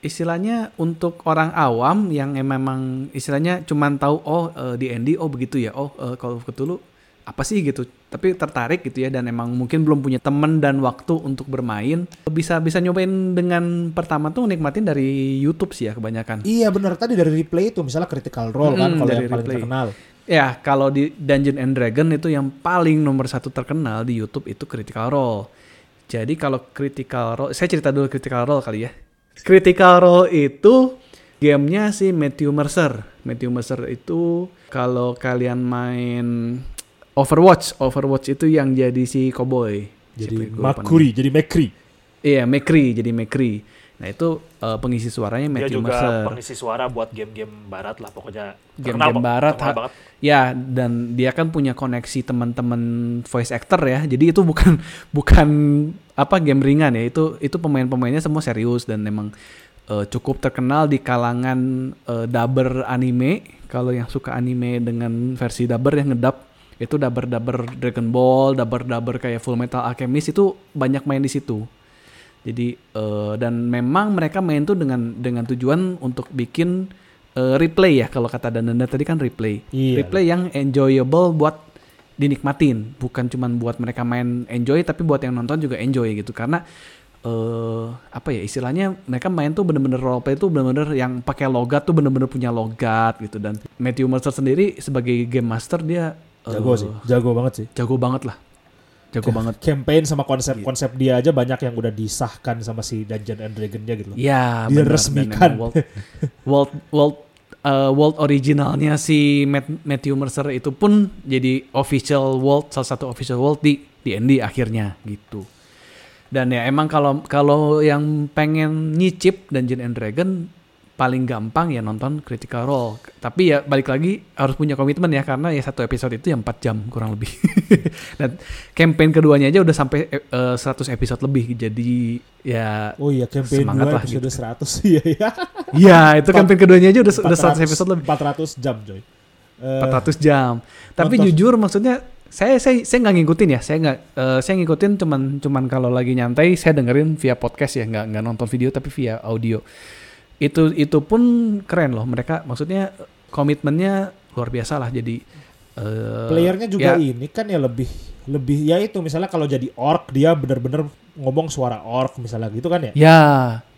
istilahnya untuk orang awam yang em- memang istilahnya cuman tahu oh eh, di Andy oh begitu ya. Oh eh, kalau Cthulhu apa sih gitu. Tapi tertarik gitu ya dan emang mungkin belum punya temen dan waktu untuk bermain. Bisa bisa nyobain dengan pertama tuh nikmatin dari YouTube sih ya kebanyakan. Iya benar tadi dari replay itu misalnya Critical Role kan Mm, kalau dari yang paling replay. terkenal. Ya, kalau di Dungeon and Dragon itu yang paling nomor satu terkenal di YouTube itu Critical Role. Jadi kalau Critical Role, saya cerita dulu Critical Role kali ya. Critical Role itu gamenya si Matthew Mercer. Matthew Mercer itu kalau kalian main Overwatch, Overwatch itu yang jadi si cowboy. Jadi Makuri, jadi Mekri. Iya, McCree, jadi McCree. Nah itu eh, pengisi suaranya Dia Matthew juga Mercer. pengisi suara buat game-game barat lah pokoknya. Game-game Terkenal, barat, ha- banget. Ya, dan dia kan punya koneksi teman-teman voice actor ya. Jadi itu bukan bukan apa game ringan ya. Itu itu pemain-pemainnya semua serius dan memang eh, cukup terkenal di kalangan eh, dubber anime. Kalau yang suka anime dengan versi dubber yang ngedub itu dubber-dubber Dragon Ball, dubber-dubber kayak Full Metal Alchemist itu banyak main di situ. Jadi eh, dan memang mereka main tuh dengan dengan tujuan untuk bikin eh, replay ya kalau kata Dananda tadi kan replay. Iya. Replay yang enjoyable buat dinikmatin, bukan cuman buat mereka main enjoy tapi buat yang nonton juga enjoy gitu karena eh apa ya istilahnya mereka main tuh bener-bener roleplay tuh bener-bener yang pakai logat tuh bener-bener punya logat gitu dan Matthew Mercer sendiri sebagai game master dia Jago sih, jago banget sih. jago banget lah jago banget Campaign sama konsep-konsep dia aja banyak yang udah disahkan sama si Dungeon and Dragon-nya gitu loh. Ya, Dia benar. Dan resmikan. emang World, world, world, uh, world originalnya si Matt- Matthew Mercer itu pun jadi official world, salah satu official world di D&D akhirnya gitu. Dan ya emang kalau kalau yang pengen nyicip Dungeon and Dragon paling gampang ya nonton Critical Role. Tapi ya balik lagi harus punya komitmen ya karena ya satu episode itu ya 4 jam kurang lebih. Dan campaign keduanya aja udah sampai eh, eh, 100 episode lebih. Jadi ya Oh iya, campaign Semangat 2 lah episode gitu. 100. Iya, iya. Iya, itu campaign keduanya aja udah udah 100 episode lebih. 400 jam, coy. Eh, 400 jam. Tapi nonton. jujur maksudnya saya saya saya nggak ngikutin ya. Saya nggak eh, saya ngikutin cuman cuman kalau lagi nyantai saya dengerin via podcast ya, nggak nggak nonton video tapi via audio. Itu itu pun keren loh. Mereka maksudnya komitmennya luar biasa lah. Jadi eh, Playernya juga ya, ini kan ya lebih lebih ya itu misalnya kalau jadi orc dia bener-bener ngomong suara orc misalnya gitu kan ya. Ya,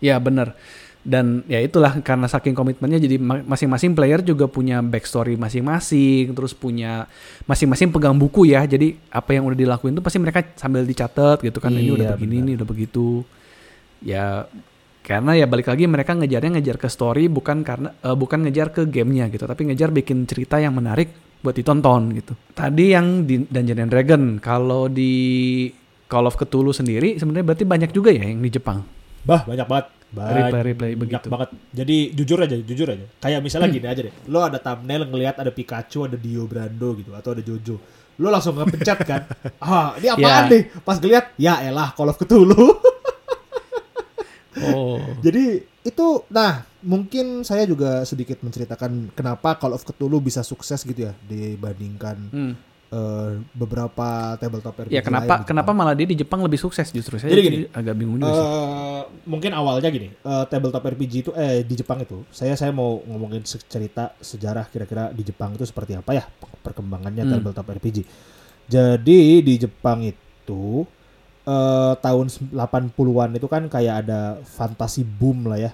ya bener. Dan ya itulah karena saking komitmennya jadi ma- masing-masing player juga punya backstory masing-masing, terus punya masing-masing pegang buku ya. Jadi apa yang udah dilakuin tuh pasti mereka sambil dicatat gitu kan. ini udah Iya, begini, benar. ini udah begitu. Ya karena ya balik lagi mereka ngejarnya ngejar ke story bukan karena eh, bukan ngejar ke gamenya gitu, tapi ngejar bikin cerita yang menarik buat ditonton gitu. Tadi yang di Dungeon and Dragon, kalau di Call of Cthulhu sendiri sebenarnya berarti banyak juga ya yang di Jepang. Bah, banyak banget. Banyak Replay-replay begitu. banget. Jadi jujur aja, jujur aja. Kayak misalnya gini aja deh. Lo ada thumbnail ngelihat ada Pikachu, ada Dio Brando gitu atau ada Jojo. Lo langsung ngepencet kan. ah, ini apaan Ya. nih? Pas ngeliat, ya elah Call of Cthulhu. Oh. Jadi itu nah mungkin saya juga sedikit menceritakan kenapa Call of Cthulhu bisa sukses gitu ya dibandingkan Hmm. eh, beberapa tabletop RPG Ya kenapa lain di kenapa malah dia di Jepang lebih sukses justru saya Jadi gini, agak bingung juga sih. Eh, mungkin awalnya gini eh, tabletop RPG itu eh di Jepang itu saya saya mau ngomongin cerita sejarah kira-kira di Jepang itu seperti apa ya perkembangannya Hmm. tabletop RPG jadi di Jepang itu eh, tahun 80-an itu kan kayak ada fantasi boom lah ya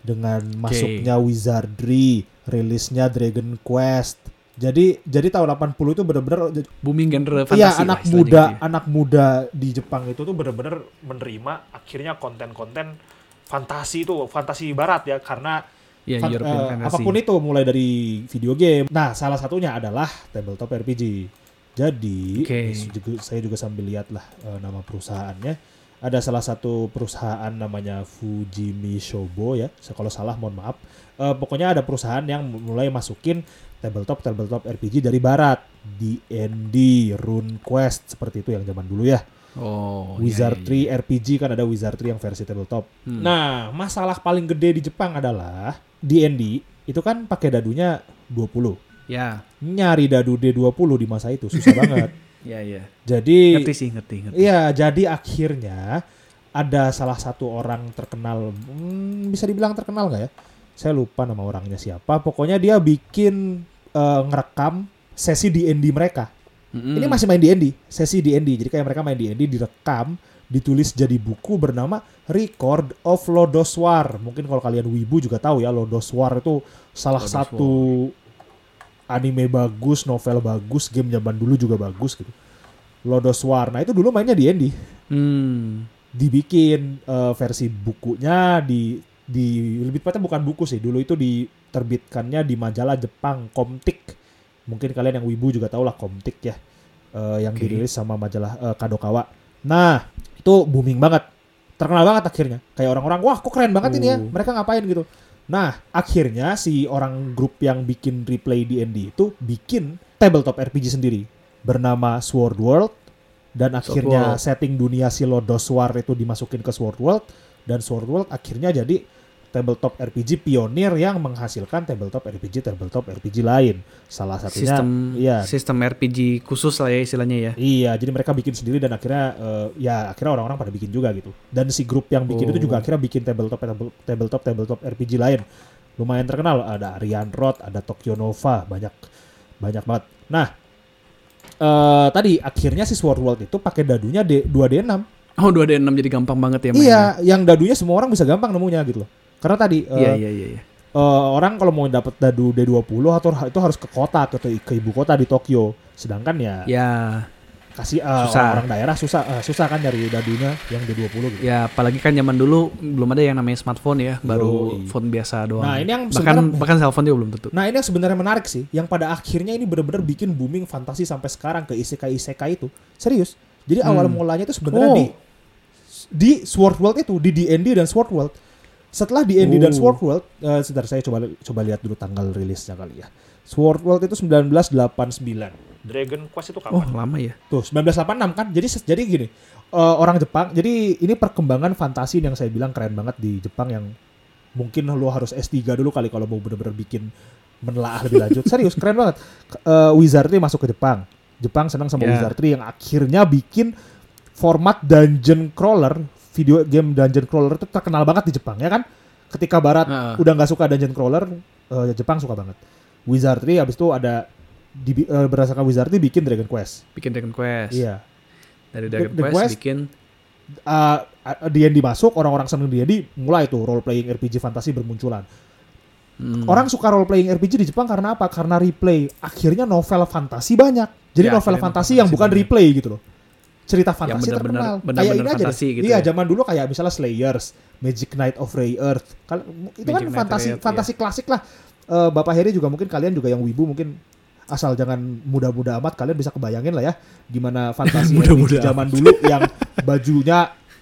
dengan masuknya wizardry rilisnya Dragon Quest jadi jadi tahun 80 itu bener-bener Booming genre fantasi. Iya lah anak istilahnya muda gitu ya. anak muda di Jepang itu tuh bener-bener menerima akhirnya konten-konten fantasi itu fantasi barat ya karena Ya, Fan- Fantasy. apa pun itu mulai dari video game. Nah, salah satunya adalah tabletop RPG. Jadi, juga- saya juga sambil lihat lah eh, nama perusahaannya. Ada salah satu perusahaan namanya Fujimi Shobo ya. Kalau salah mohon maaf. Eh, pokoknya ada perusahaan yang mulai masukin tabletop tabletop RPG dari barat. D&D, RuneQuest seperti itu yang zaman dulu ya. Oh, iya, Wizardry iya, iya. RPG kan ada Wizardry yang versi tabletop. Hmm. Nah, masalah paling gede di Jepang adalah D&D itu kan pakai dadunya 20. Ya, Nyari dadu D20 di masa itu susah banget. ya, ya. Jadi Ngerti sih, ngerti, ngerti. Iya, jadi akhirnya ada salah satu orang terkenal, hmm, bisa dibilang terkenal nggak ya? Saya lupa nama orangnya siapa. Pokoknya dia bikin eh, ngerekam sesi D&D mereka. Mm-mm. Ini masih main D&D, sesi D&D. Jadi kayak mereka main D&D direkam, ditulis jadi buku bernama Record of Lodoswar. Mungkin kalau kalian wibu juga tahu ya Lodoswar itu salah Lodoswar. satu anime bagus, novel bagus, game zaman dulu juga bagus gitu. Lodoswar. Nah, itu dulu mainnya D&D. Hmm. Dibikin eh, versi bukunya di di lebih tepatnya bukan buku sih. Dulu itu diterbitkannya di majalah Jepang Komtik. Mungkin kalian yang wibu juga tahu lah Komtik ya. Eh, yang Oke. dirilis sama majalah eh, Kadokawa. Nah, itu booming banget. Terkenal banget akhirnya. Kayak orang-orang, wah kok keren banget ini ya. Oh. Mereka ngapain gitu. Nah, akhirnya si orang grup yang bikin replay D&D itu bikin tabletop RPG sendiri bernama Sword World dan Sword akhirnya World. setting dunia si Lodoswar itu dimasukin ke Sword World dan Sword World akhirnya jadi tabletop RPG pionir yang menghasilkan tabletop RPG tabletop RPG lain. Salah satunya Sistem iya sistem RPG khusus lah ya istilahnya ya. Iya, jadi mereka bikin sendiri dan akhirnya eh, ya akhirnya orang-orang pada bikin juga gitu. Dan si grup yang bikin itu juga Oh. akhirnya bikin tabletop tabletop tabletop, RPG lain. Lumayan terkenal, ada Arian Rod, ada Tokyo Nova, banyak banyak banget. Nah, eh tadi akhirnya si Sword World itu pakai dadunya D, 2D6. Oh, 2D6 jadi gampang banget ya mainnya. Iya, yang dadunya semua orang bisa gampang nemunya gitu loh. Karena tadi eh, Iya, iya, iya, iya. eh, orang kalau mau dapat dadu D20 atau itu harus ke kota ke, ke ibu kota di Tokyo. Sedangkan ya Ya, kasih eh, Susah. orang daerah susah eh, susah kan nyari dadunya yang D20 gitu. ya apalagi kan zaman dulu belum ada yang namanya smartphone ya, baru Yoi. phone biasa doang. Nah, ini yang bahkan bahkan cellphone juga belum tentu. Nah ini yang sebenarnya menarik sih, yang pada akhirnya ini benar-benar bikin booming fantasi sampai sekarang ke isekai isekai itu serius. Jadi awal Hmm. mulanya itu sebenarnya Oh. di di Sword World itu di D&D dan Sword World. Setelah D&D dan Oh. Sword World, eh sebentar saya coba coba lihat dulu tanggal rilisnya kali ya. Sword World itu 1989. Dragon Quest itu Oh, kapan? lama ya. Tuh 1986 kan. Jadi jadi gini, eh, orang Jepang. Jadi ini perkembangan fantasi yang saya bilang keren banget di Jepang yang mungkin lo harus S3 dulu kali kalau mau bener-bener bikin menelaah lebih lanjut. Serius keren banget. K- eh, Wizardry masuk ke Jepang. Jepang senang sama Ya. Wizardry yang akhirnya bikin format dungeon crawler, video game dungeon crawler itu terkenal banget di Jepang ya kan. Ketika Barat Heeh. udah nggak suka dungeon crawler, eh, Jepang suka banget. Wizardry habis itu ada di, eh, berdasarkan Wizardry bikin Dragon Quest. Bikin Dragon Quest. Iya. Dari Dragon Quest, Quest- bikin uh, D&D masuk, orang-orang seneng D&D, mulai tuh role playing RPG fantasi bermunculan. hmm, Orang suka role playing RPG di Jepang karena apa? Karena replay. Akhirnya novel fantasi banyak. Jadi Ya, novel fantasi yang bukan banyak. replay gitu loh. Cerita fantasi benar-benar- terkenal. benar-benar kayak ini aja deh. fantasi gitu iya, ya. zaman dulu kayak misalnya Slayers, Magic Knight of Ray Earth. Kal- itu kan Magic Knight of fantasi Earth, fantasi klasik lah. Eh, Bapak Heri juga mungkin kalian juga yang wibu mungkin asal jangan muda-muda amat kalian bisa kebayangin lah ya gimana fantasi Muda-muda RPG zaman dulu yang bajunya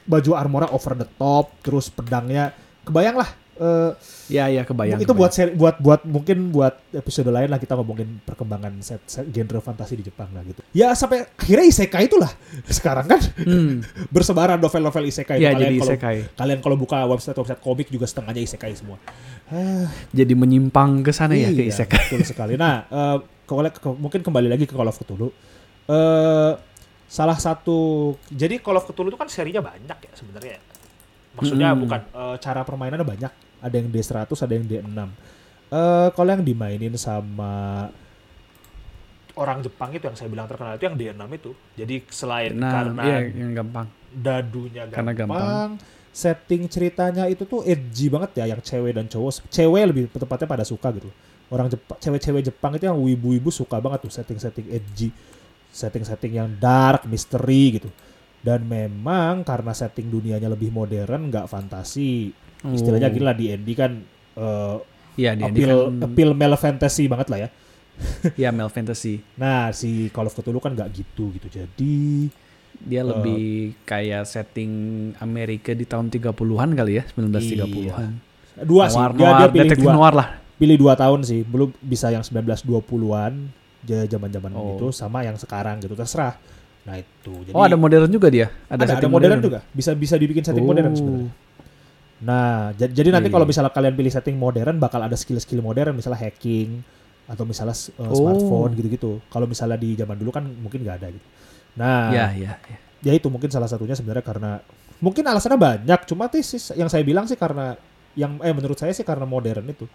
baju armornya over the top terus pedangnya kebayang lah eh, ya ya kebayang. itu kebayang. buat seri, buat buat mungkin buat episode lain lah kita ngomongin perkembangan set, set genre fantasi di Jepang lah gitu ya sampai akhirnya isekai itulah sekarang kan Hmm, bersebaran novel-novel isekai ya kalian jadi kalau isekai. kalian kalau buka website website komik juga setengahnya isekai semua Ah, Jadi menyimpang ke sana ya ke Iya, isekai. Betul sekali. Nah, eh, ke- ke- mungkin kembali lagi ke Call of Cthulhu. Eh, salah satu Jadi Call of Cthulhu itu kan serinya banyak ya sebenarnya. Maksudnya Mm-mm. bukan eh, cara permainannya banyak. Ada yang D100, ada yang D6. Eh, kalau yang dimainin sama orang Jepang itu yang saya bilang terkenal itu yang D6 itu. Jadi selain Nah, karena iya yang gampang. dadunya Karena gampang, gampang. setting ceritanya itu tuh edgy banget ya yang cewek dan cowok. Cewek lebih tepatnya pada suka gitu. Orang Jepang, cewek-cewek Jepang itu yang wibu-wibu suka banget tuh setting-setting edgy, setting-setting yang dark, misteri gitu. Dan memang karena setting dunianya lebih modern, nggak fantasi. Istilahnya Oh. gini lah di D&D kan eh, Iya, D&D appeal kan appeal male fantasy banget lah ya. ya Mel Fantasy. Nah, si Call of Cthulhu kan nggak gitu gitu. Jadi Dia Eh. lebih kayak setting Amerika di tahun 30-an kali ya, 1930-an. dua sih. Noir, Dia, dia noir, pilih dua, noir lah. pilih dua tahun sih. Belum bisa yang 1920-an zaman-zaman Oh. itu sama yang sekarang gitu terserah. Nah, itu. Jadi oh, ada modern juga dia. ada, ada setting modern, juga. Bisa bisa dibikin setting Oh. modern sebenarnya. Nah, ja- jadi nanti Iya, kalau iya. misalnya kalian pilih setting modern bakal ada skill-skill modern misalnya hacking atau misalnya uh, Oh. smartphone gitu-gitu. Kalau misalnya di zaman dulu kan mungkin nggak ada gitu. Nah, Ya, ya, ya. ya itu mungkin salah satunya sebenarnya karena mungkin alasannya banyak cuma sih sih yang saya bilang sih karena yang eh menurut saya sih karena modern itu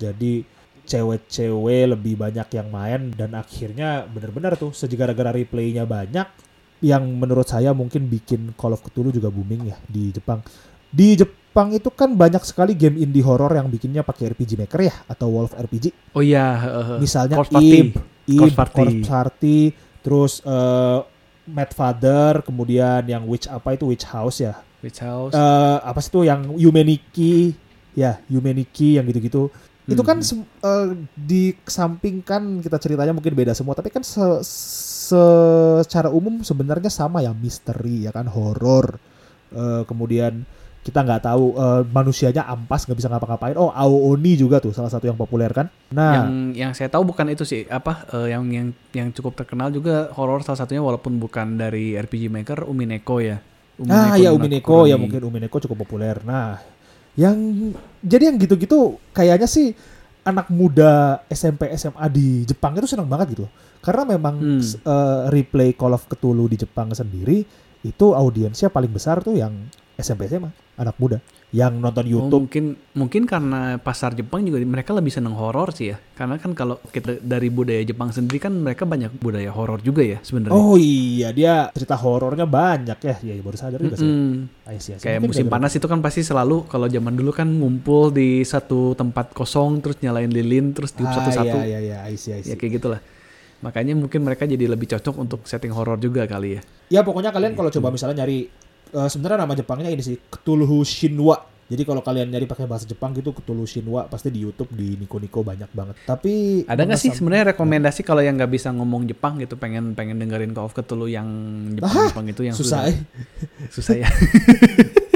jadi cewek-cewek lebih banyak yang main dan akhirnya benar-benar tuh segara-gara replaynya banyak yang menurut saya mungkin bikin Call of Cthulhu juga booming ya di Jepang di Jepang itu kan banyak sekali game indie horror yang bikinnya pakai RPG Maker ya atau Wolf RPG Oh iya, heeh. misalnya Corpse. Ib, Ib, Corpse Party. Corpse Party, terus eh Mad Father, kemudian yang Witch apa itu Witch House ya. Witch House. Eh apa sih itu yang Yumeniki, ya Yumeniki yang gitu-gitu. Itu kan Hmm. eh, dikesampingkan kita ceritanya mungkin beda semua, tapi kan se- secara umum sebenarnya sama ya misteri ya kan horor. Eh, kemudian kita nggak tahu eh, manusianya ampas nggak bisa ngapa-ngapain. Oh, Aooni juga tuh salah satu yang populer kan. Nah, yang yang saya tahu bukan itu sih apa eh, yang yang yang cukup terkenal juga horor salah satunya walaupun bukan dari RPG Maker Umineko ya. Ah ya Nuna Umineko ya mungkin Umineko cukup populer. Nah, yang jadi yang gitu-gitu kayaknya sih anak muda SMP SMA di Jepang itu senang banget gitu. Karena memang Hmm. eh, replay Call of Cthulhu di Jepang sendiri itu audiensnya paling besar tuh yang SMP SMA, anak muda yang nonton Oh, YouTube. mungkin mungkin karena pasar Jepang juga mereka lebih seneng horor sih ya. Karena kan kalau kita dari budaya Jepang sendiri kan mereka banyak budaya horor juga ya sebenarnya. Oh iya, dia cerita horornya banyak ya. Ya baru sadar juga sih. Mm-mm. I see, I see. Kayak Mungkin musim gara-gara- panas itu kan pasti selalu kalau zaman dulu kan ngumpul di satu tempat kosong terus nyalain lilin terus tiup Ah, satu-satu. Iya, iya, iya, I see, I see. Ya kayak gitulah. Makanya mungkin mereka jadi lebih cocok untuk setting horor juga kali ya. Ya pokoknya kalian kalau Gitu. coba misalnya nyari eh, sebenarnya nama Jepangnya ini sih Cthulhu Shinwa. Jadi kalau kalian nyari pakai bahasa Jepang gitu Cthulhu Shinwa pasti di YouTube di Nico Nico banyak banget. Tapi Ada nggak sih sebenarnya rekomendasi kalau yang nggak bisa ngomong Jepang gitu pengen pengen dengerin Call of Cthulhu yang Jepang Jepang itu yang susah sudah- eh. susah ya.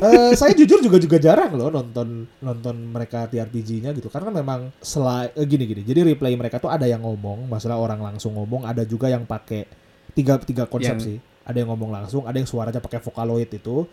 Eh, saya jujur juga juga jarang loh nonton nonton mereka TRPG-nya gitu karena memang selain gini gini. Jadi replay mereka tuh ada yang ngomong, masalah orang langsung ngomong, ada juga yang pakai tiga tiga konsep Yang- sih. Ada yang ngomong langsung, ada yang suaranya pakai Vocaloid itu.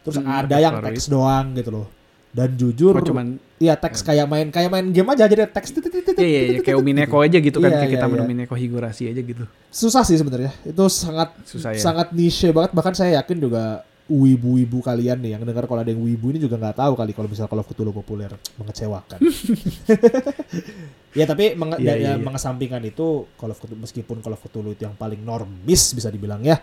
Terus Hmm, ada yang teks doang gitu loh. Dan jujur Oh, cuman Iya teks kayak main kayak main game aja jadi teks iya, iya, iya, kayak Umineko aja gitu kan Iya, kayak kita iya, main iya. Umineko Higurashi aja gitu. susah sih sebenarnya itu sangat Susah ya. sangat niche banget bahkan saya yakin juga wibu-wibu kalian nih yang dengar kalau ada yang wibu ini juga nggak tahu kali kalau misalnya Call of Cthulhu populer mengecewakan ya tapi menge- Iya, iya, ya, iya. mengesampingkan itu Cthulhu meskipun of Cthulhu itu yang paling normis bisa dibilang ya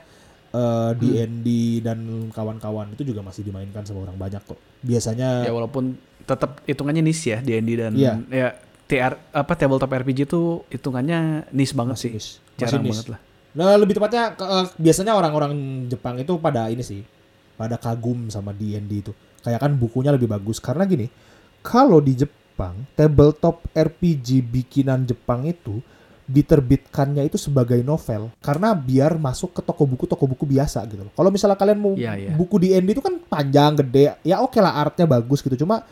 eh, D&D dan kawan-kawan itu juga masih dimainkan sama orang banyak kok biasanya Ya walaupun tetap hitungannya niche ya D&D dan Iya. ya TR apa tabletop RPG itu hitungannya niche banget masih sih. niche. Masih Jarang niche. banget lah. Nah, lebih tepatnya eh, biasanya orang-orang Jepang itu pada ini sih, pada kagum sama D&D itu. Kayak kan bukunya lebih bagus karena gini, kalau di Jepang tabletop RPG bikinan Jepang itu diterbitkannya itu sebagai novel karena biar masuk ke toko buku toko buku biasa gitu loh. Kalau misalnya kalian mau Iya, iya. buku D&D itu kan panjang gede, ya oke lah artnya bagus gitu. Cuma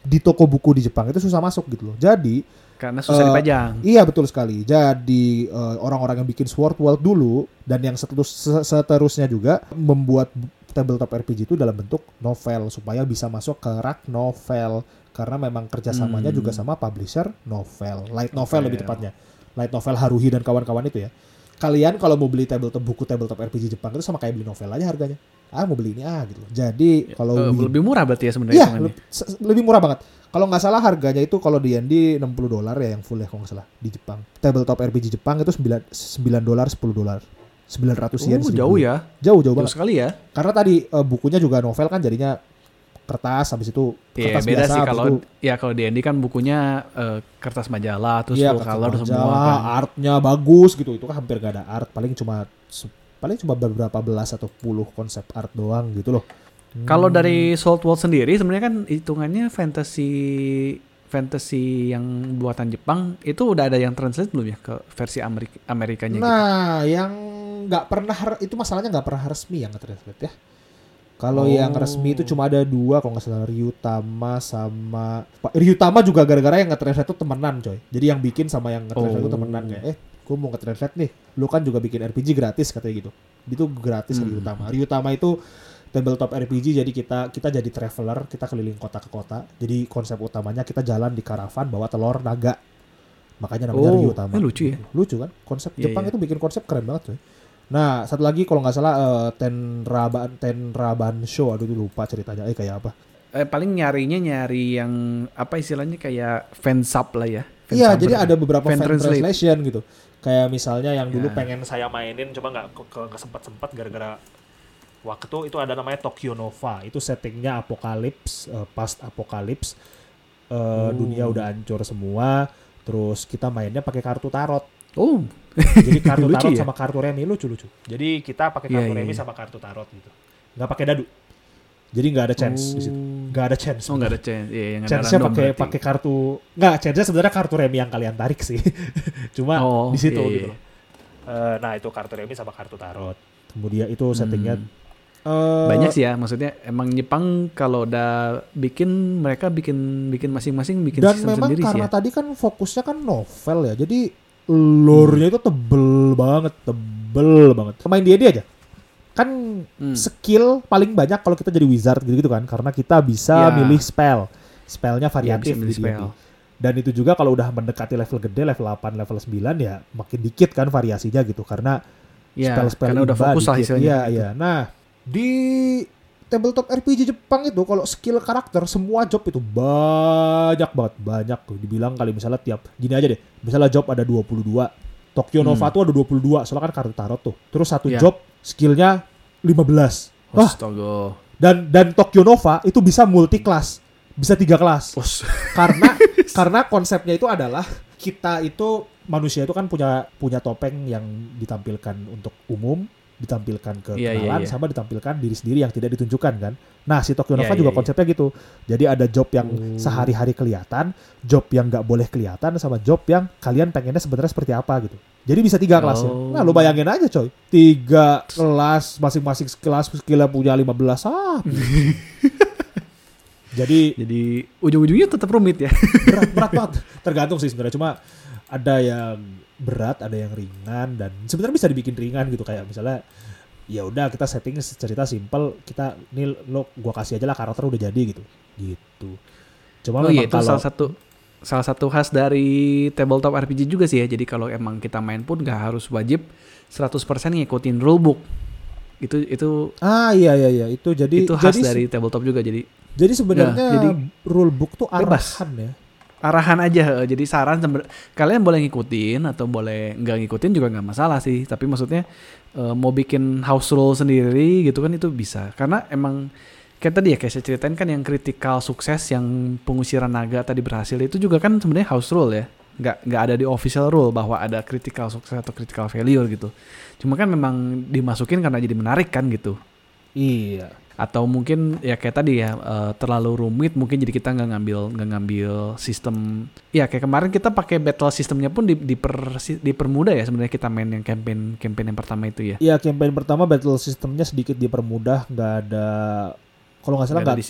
di toko buku di Jepang itu susah masuk gitu loh. Jadi Karena susah Eh, dipajang. Iya betul sekali. Jadi eh, orang-orang yang bikin Sword World dulu dan yang seterus, se- seterusnya juga membuat bu- tabletop RPG itu dalam bentuk novel supaya bisa masuk ke rak novel karena memang kerjasamanya Hmm. juga sama publisher novel, light novel Novel. lebih tepatnya, light novel Haruhi dan kawan-kawan itu ya. Kalian kalau mau beli tabletop buku tabletop RPG Jepang itu sama kayak beli novel aja harganya. Ah mau beli ini ah gitu. Jadi kalau Eh, Wii- lebih murah berarti ya sebenarnya Iya, le- lebih murah banget. Kalau nggak salah harganya itu kalau di D&D 60 dolar ya yang full ya kalau nggak salah di Jepang. Tabletop RPG Jepang itu 9 9 dolar 10 dolar. 900 yen. 1000 jauh ya. Jauh jauh Jauh banget. sekali ya. Karena tadi eh, bukunya juga novel kan jadinya kertas habis itu Iya, kertas beda biasa sih kalau itu ya kalau D&D kan bukunya eh, kertas majalah terus iya, full color majalah, semua kan. artnya bagus gitu. Itu kan hampir gak ada art, paling cuma paling cuma beberapa belas atau puluh konsep art doang gitu loh. Kalau Hmm. dari Salt World sendiri sebenarnya kan hitungannya fantasy fantasy yang buatan Jepang itu udah ada yang translate belum ya ke versi Amerika Amerikanya gitu? Nah, yang nggak pernah itu masalahnya nggak pernah resmi yang nge-translate ya. Kalau Oh. yang resmi itu cuma ada dua kalau nggak salah Ryutama sama Pak Ryutama juga gara-gara yang nge-translate itu temenan coy. Jadi yang bikin sama yang nge-translate itu Oh. temenan kayak eh gue mau nge-translate nih. Lu kan juga bikin RPG gratis katanya gitu. Itu gratis Hmm. Ryutama. Ryutama itu tabletop RPG jadi kita kita jadi traveler, kita keliling kota ke kota. Jadi konsep utamanya kita jalan di karavan bawa telur naga. Makanya namanya Oh, Ryutama. ini lucu ya? Lucu kan? Konsep Iya, Jepang iya. itu bikin konsep keren banget coy. Nah, satu lagi kalau nggak salah eh, Tenraban Tenraban Show, aduh lupa ceritanya. Eh kayak apa? Eh, paling nyarinya nyari yang apa istilahnya kayak fan sub lah ya. Iya, jadi ada beberapa Fan fan, translate. translation gitu. Kayak misalnya yang dulu Ya. pengen saya mainin cuma nggak ke, sempat-sempat gara-gara waktu itu ada namanya Tokyo Nova. itu settingnya apokalips, eh, past apokalips, eh, Oh. dunia udah hancur semua. Terus kita mainnya pakai kartu tarot. Oh, Jadi kartu tarot ya? sama kartu remi lucu-lucu. Jadi kita pakai Iya, kartu iya, remi iya. sama kartu tarot gitu. Nggak pakai dadu. Jadi nggak ada chance di situ. Oh. Nggak ada chance. Oh nggak ada chance. Iya, yang ada chance-nya pakai pakai kartu nggak chance-nya sebenarnya kartu remi yang kalian tarik sih cuma Oh, di situ iya, gitu iya. loh. Eh, nah itu kartu remi sama kartu tarot. kemudian itu settingnya Hmm. eh, Banyak sih ya, maksudnya emang Jepang kalau udah bikin mereka bikin bikin masing-masing bikin dan sistem memang sendiri sih karena ya. tadi kan fokusnya kan novel ya jadi lore-nya itu tebel banget tebel banget main D&D aja kan Hmm. skill paling banyak kalau kita jadi wizard gitu, kan karena kita bisa Ya. milih spell spellnya Ya, variatif milih di spell. dan itu juga kalau udah mendekati level gede level 8 level 9 ya makin dikit kan variasinya gitu karena Ya, spell-spell karena udah fokus lah istilahnya. Iya, iya. Nah, di tabletop RPG Jepang itu kalau skill karakter semua job itu banyak banget, banyak tuh. Dibilang kali misalnya tiap gini aja deh. Misalnya job ada 22. Tokyo Nova Hmm. tuh ada 22, soalnya kan kartu tarot tuh. Terus satu Iya. job skillnya 15. Wah, Astaga. dan dan Tokyo Nova itu bisa multi kelas. Bisa tiga kelas karena karena konsepnya itu adalah kita itu manusia itu kan punya punya topeng yang ditampilkan untuk umum ditampilkan ke Iya, iya, kenalan iya. sama ditampilkan diri sendiri yang tidak ditunjukkan kan nah si Tokyo Nova Iya, juga iya, iya. konsepnya gitu jadi ada job yang Oh. sehari-hari kelihatan job yang nggak boleh kelihatan sama job yang kalian pengennya sebenarnya seperti apa gitu jadi bisa tiga kelas ya Oh. nah lo bayangin aja coy tiga kelas masing-masing kelas skillnya punya 15 ah jadi Jadi ujung-ujungnya tetap rumit ya. berat berat banget tergantung sih sebenarnya cuma ada yang berat ada yang ringan dan sebenarnya bisa dibikin ringan gitu kayak misalnya ya udah kita setting cerita simple kita nih lo gua kasih aja lah karakter udah jadi gitu gitu cuma Oh iya itu kalau salah satu salah satu khas dari tabletop RPG juga sih ya. Jadi kalau emang kita main pun nggak harus wajib 100% ngikutin rulebook. Itu itu ah iya iya iya itu jadi itu khas jadi dari tabletop juga. Jadi jadi sebenarnya Ya, jadi rulebook tuh bebas. arahan ya arahan aja. Jadi saran kalian boleh ngikutin atau boleh nggak ngikutin juga nggak masalah sih. Tapi maksudnya eh, mau bikin house rule sendiri gitu kan itu bisa. Karena emang kayak tadi ya kayak saya ceritain kan yang kritikal sukses yang pengusiran naga tadi berhasil itu juga kan sebenarnya house rule ya. Nggak nggak ada di official rule bahwa ada critical sukses atau critical failure gitu. Cuma kan memang dimasukin karena jadi menarik kan gitu iya atau mungkin ya kayak tadi ya eh, terlalu rumit mungkin jadi kita nggak ngambil nggak ngambil sistem. Ya kayak kemarin kita pakai battle sistemnya pun di, diper, dipermudah ya sebenarnya kita main yang campaign campaign yang pertama itu ya. Iya campaign pertama battle sistemnya sedikit dipermudah, nggak ada kalau nggak salah Nggak ada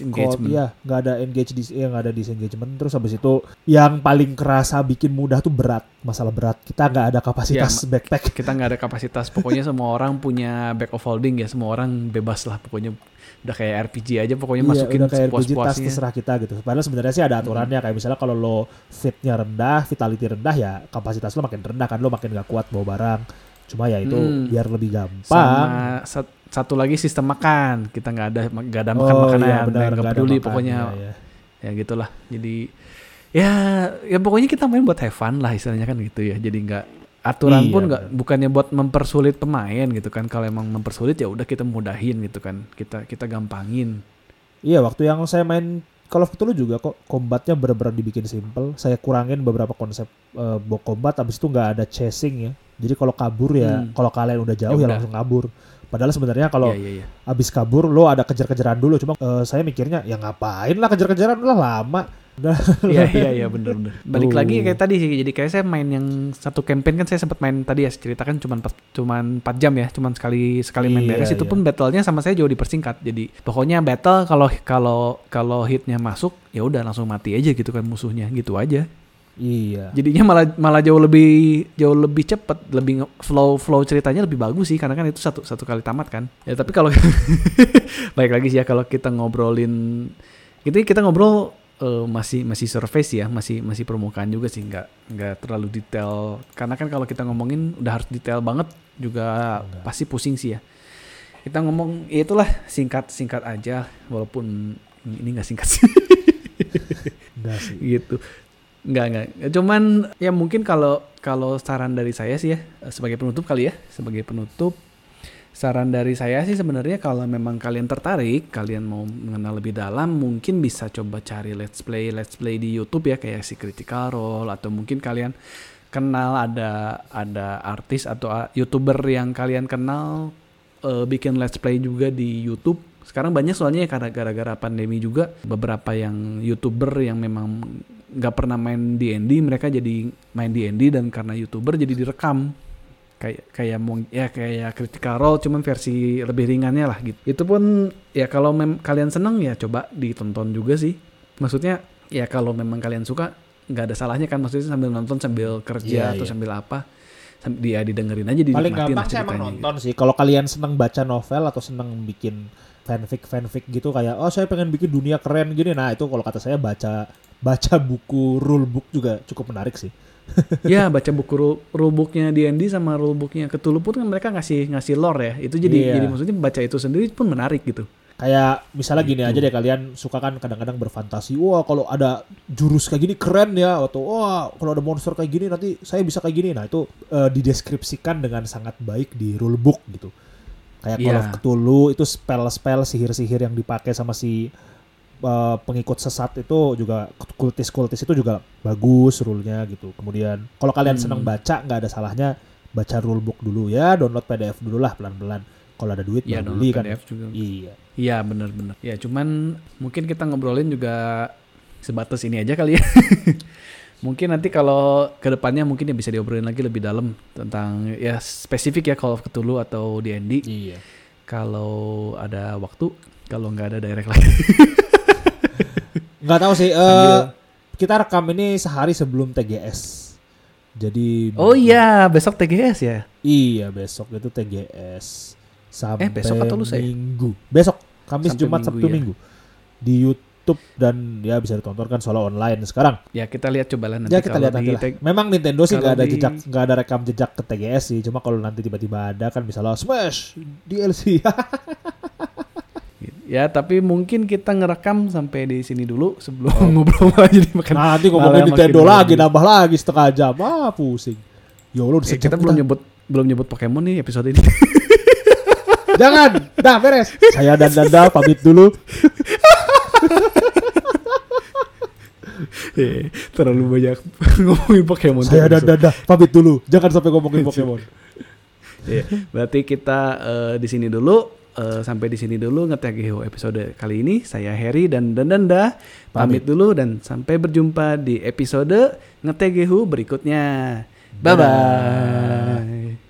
nggak ada engage dis iya nggak ada disengagement. Terus habis itu yang paling kerasa bikin mudah tuh berat. Masalah berat. Kita nggak ada kapasitas Iya, backpack. kita nggak ada kapasitas. Pokoknya semua orang punya back of holding ya. Semua orang bebas lah. Pokoknya udah kayak RPG aja. Pokoknya iya, masukin udah kayak RPG tas terserah kita gitu. Padahal sebenarnya sih ada aturannya. Kayak misalnya kalau lo fitnya rendah vitality rendah ya kapasitas lo makin rendah kan. Lo makin nggak kuat bawa barang. Cuma ya itu Hmm. biar lebih gampang. sama satu lagi sistem makan kita nggak ada nggak ada makan oh makanan iya benar nggak peduli makan, pokoknya iya, iya. ya gitulah jadi ya ya pokoknya kita main buat have fun lah istilahnya kan gitu ya jadi nggak aturan Iya, pun nggak bukannya buat mempersulit pemain gitu kan kalau emang mempersulit ya udah kita mudahin gitu kan kita kita gampangin Iya, waktu yang saya main Call of Cthulhu juga kok combatnya benar-benar dibikin simple. Saya kurangin beberapa konsep eh, bo- combat, habis itu nggak ada chasing ya. Jadi kalau kabur ya, Hmm. kalau kalian udah jauh ya, Ya udah. langsung kabur. Padahal sebenarnya kalau Iya, iya, iya. habis kabur lo ada kejar-kejaran dulu. Cuma eh, saya mikirnya ya ngapain lah kejar-kejaran lah lama. Iya iya iya bener bener. Balik Tuh. lagi kayak tadi sih. Jadi kayak saya main yang satu campaign kan saya sempat main tadi ya ceritakan cuman empat- cuman 4 jam ya, cuman sekali sekali main Iya, beres itu iya. pun battle-nya sama saya jauh dipersingkat. Jadi pokoknya battle kalau kalau kalau hitnya masuk ya udah langsung mati aja gitu kan musuhnya gitu aja. Iya. Jadinya malah malah jauh lebih jauh lebih cepet, lebih flow flow ceritanya lebih bagus sih karena kan itu satu satu kali tamat kan. Ya tapi kalau baik lagi sih ya kalau kita ngobrolin itu kita ngobrol eh, masih masih surface ya, masih masih permukaan juga sih, nggak nggak terlalu detail. Karena kan kalau kita ngomongin udah harus detail banget juga Enggak. pasti pusing sih ya. Kita ngomong ya itulah singkat singkat aja, walaupun ini nggak singkat sih Enggak sih. gitu nggak nggak cuman ya mungkin kalau kalau saran dari saya sih ya eh, sebagai penutup kali ya sebagai penutup saran dari saya sih sebenarnya kalau memang kalian tertarik kalian mau mengenal lebih dalam mungkin bisa coba cari let's play let's play di YouTube ya kayak si Critical Role atau mungkin kalian kenal ada ada artis atau ah, youtuber yang kalian kenal eh, bikin let's play juga di YouTube. Sekarang banyak soalnya ya gara-gara pandemi juga beberapa yang youtuber yang memang nggak pernah main D&D mereka jadi main D&D dan karena youtuber jadi direkam kayak kayak mau ya kayak critical role cuman versi lebih ringannya lah gitu. Itu pun ya kalau mem- kalian seneng ya coba ditonton juga sih. Maksudnya ya kalau memang kalian suka nggak ada salahnya kan maksudnya sambil nonton sambil kerja Iya, atau iya. sambil apa dia didengerin aja Paling dinikmatin gampang sih emang nonton sih. Kalau kalian seneng baca novel atau seneng bikin fanfic fanfic gitu kayak oh saya pengen bikin dunia keren gini. Nah itu kalau kata saya baca baca buku rulebook juga cukup menarik sih. ya baca buku ru- rulebooknya D&D sama rulebooknya Cthulhu pun kan mereka ngasih ngasih lore ya itu jadi Iya. jadi maksudnya baca itu sendiri pun menarik gitu Kayak misalnya gini Gitu. aja deh kalian suka kan kadang-kadang berfantasi, wah kalau ada jurus kayak gini keren ya atau wah kalau ada monster kayak gini nanti saya bisa kayak gini. Nah, itu eh, dideskripsikan dengan sangat baik di rulebook gitu. Kayak Call Iya. of Cthulhu itu spell-spell sihir-sihir yang dipakai sama si eh, pengikut sesat itu juga kultis-kultis itu juga bagus rule-nya gitu. Kemudian kalau kalian Hmm. senang baca nggak ada salahnya baca rulebook dulu ya, download PDF dulu lah pelan-pelan. Kalau ada duit ya beli kan. PDF juga Iya. iya bener-bener ya cuman mungkin kita ngobrolin juga sebatas ini aja kali ya mungkin nanti kalau ke depannya mungkin ya bisa diobrolin lagi lebih dalam tentang ya spesifik ya Call of Cthulhu atau D&D Iya. kalau ada waktu kalau nggak ada direct lagi Nggak tahu sih. eh Sambil- kita rekam ini sehari sebelum TGS. Jadi oh iya besok TGS ya Iya besok itu TGS sampai Eh, besok atau lusa ya? Minggu. Besok Kamis Sampai Jumat Minggu, Sabtu ya. Minggu di YouTube dan ya bisa ditonton kan soalnya online sekarang. ya kita lihat coba lah nanti ya kita lihat di nanti lah. Memang Nintendo sih nggak ada di- jejak nggak ada rekam jejak ke TGS sih. Cuma kalau nanti tiba-tiba ada kan misalnya Smash DLC. Ya, tapi mungkin kita ngerekam sampai di sini dulu sebelum ngobrol lagi jadi makan. nanti ngomongin Nintendo lagi nambah lagi setengah jam. Ah pusing. Ya Allah Eh, kita belum nyebut belum nyebut Pokemon nih episode ini. Jangan, dah beres. Saya dan Danda pamit dulu. Eh, Terlalu banyak ngomongin Pokemon. Saya terus. Danda pamit dulu. Jangan sampai ngomongin Pokemon. Iya, Berarti kita eh, di sini dulu eh, sampai di sini dulu Hero episode kali ini. Saya Harry dan Danda pamit Pamit. dulu dan sampai berjumpa di episode ngetek Hero berikutnya. Bye bye.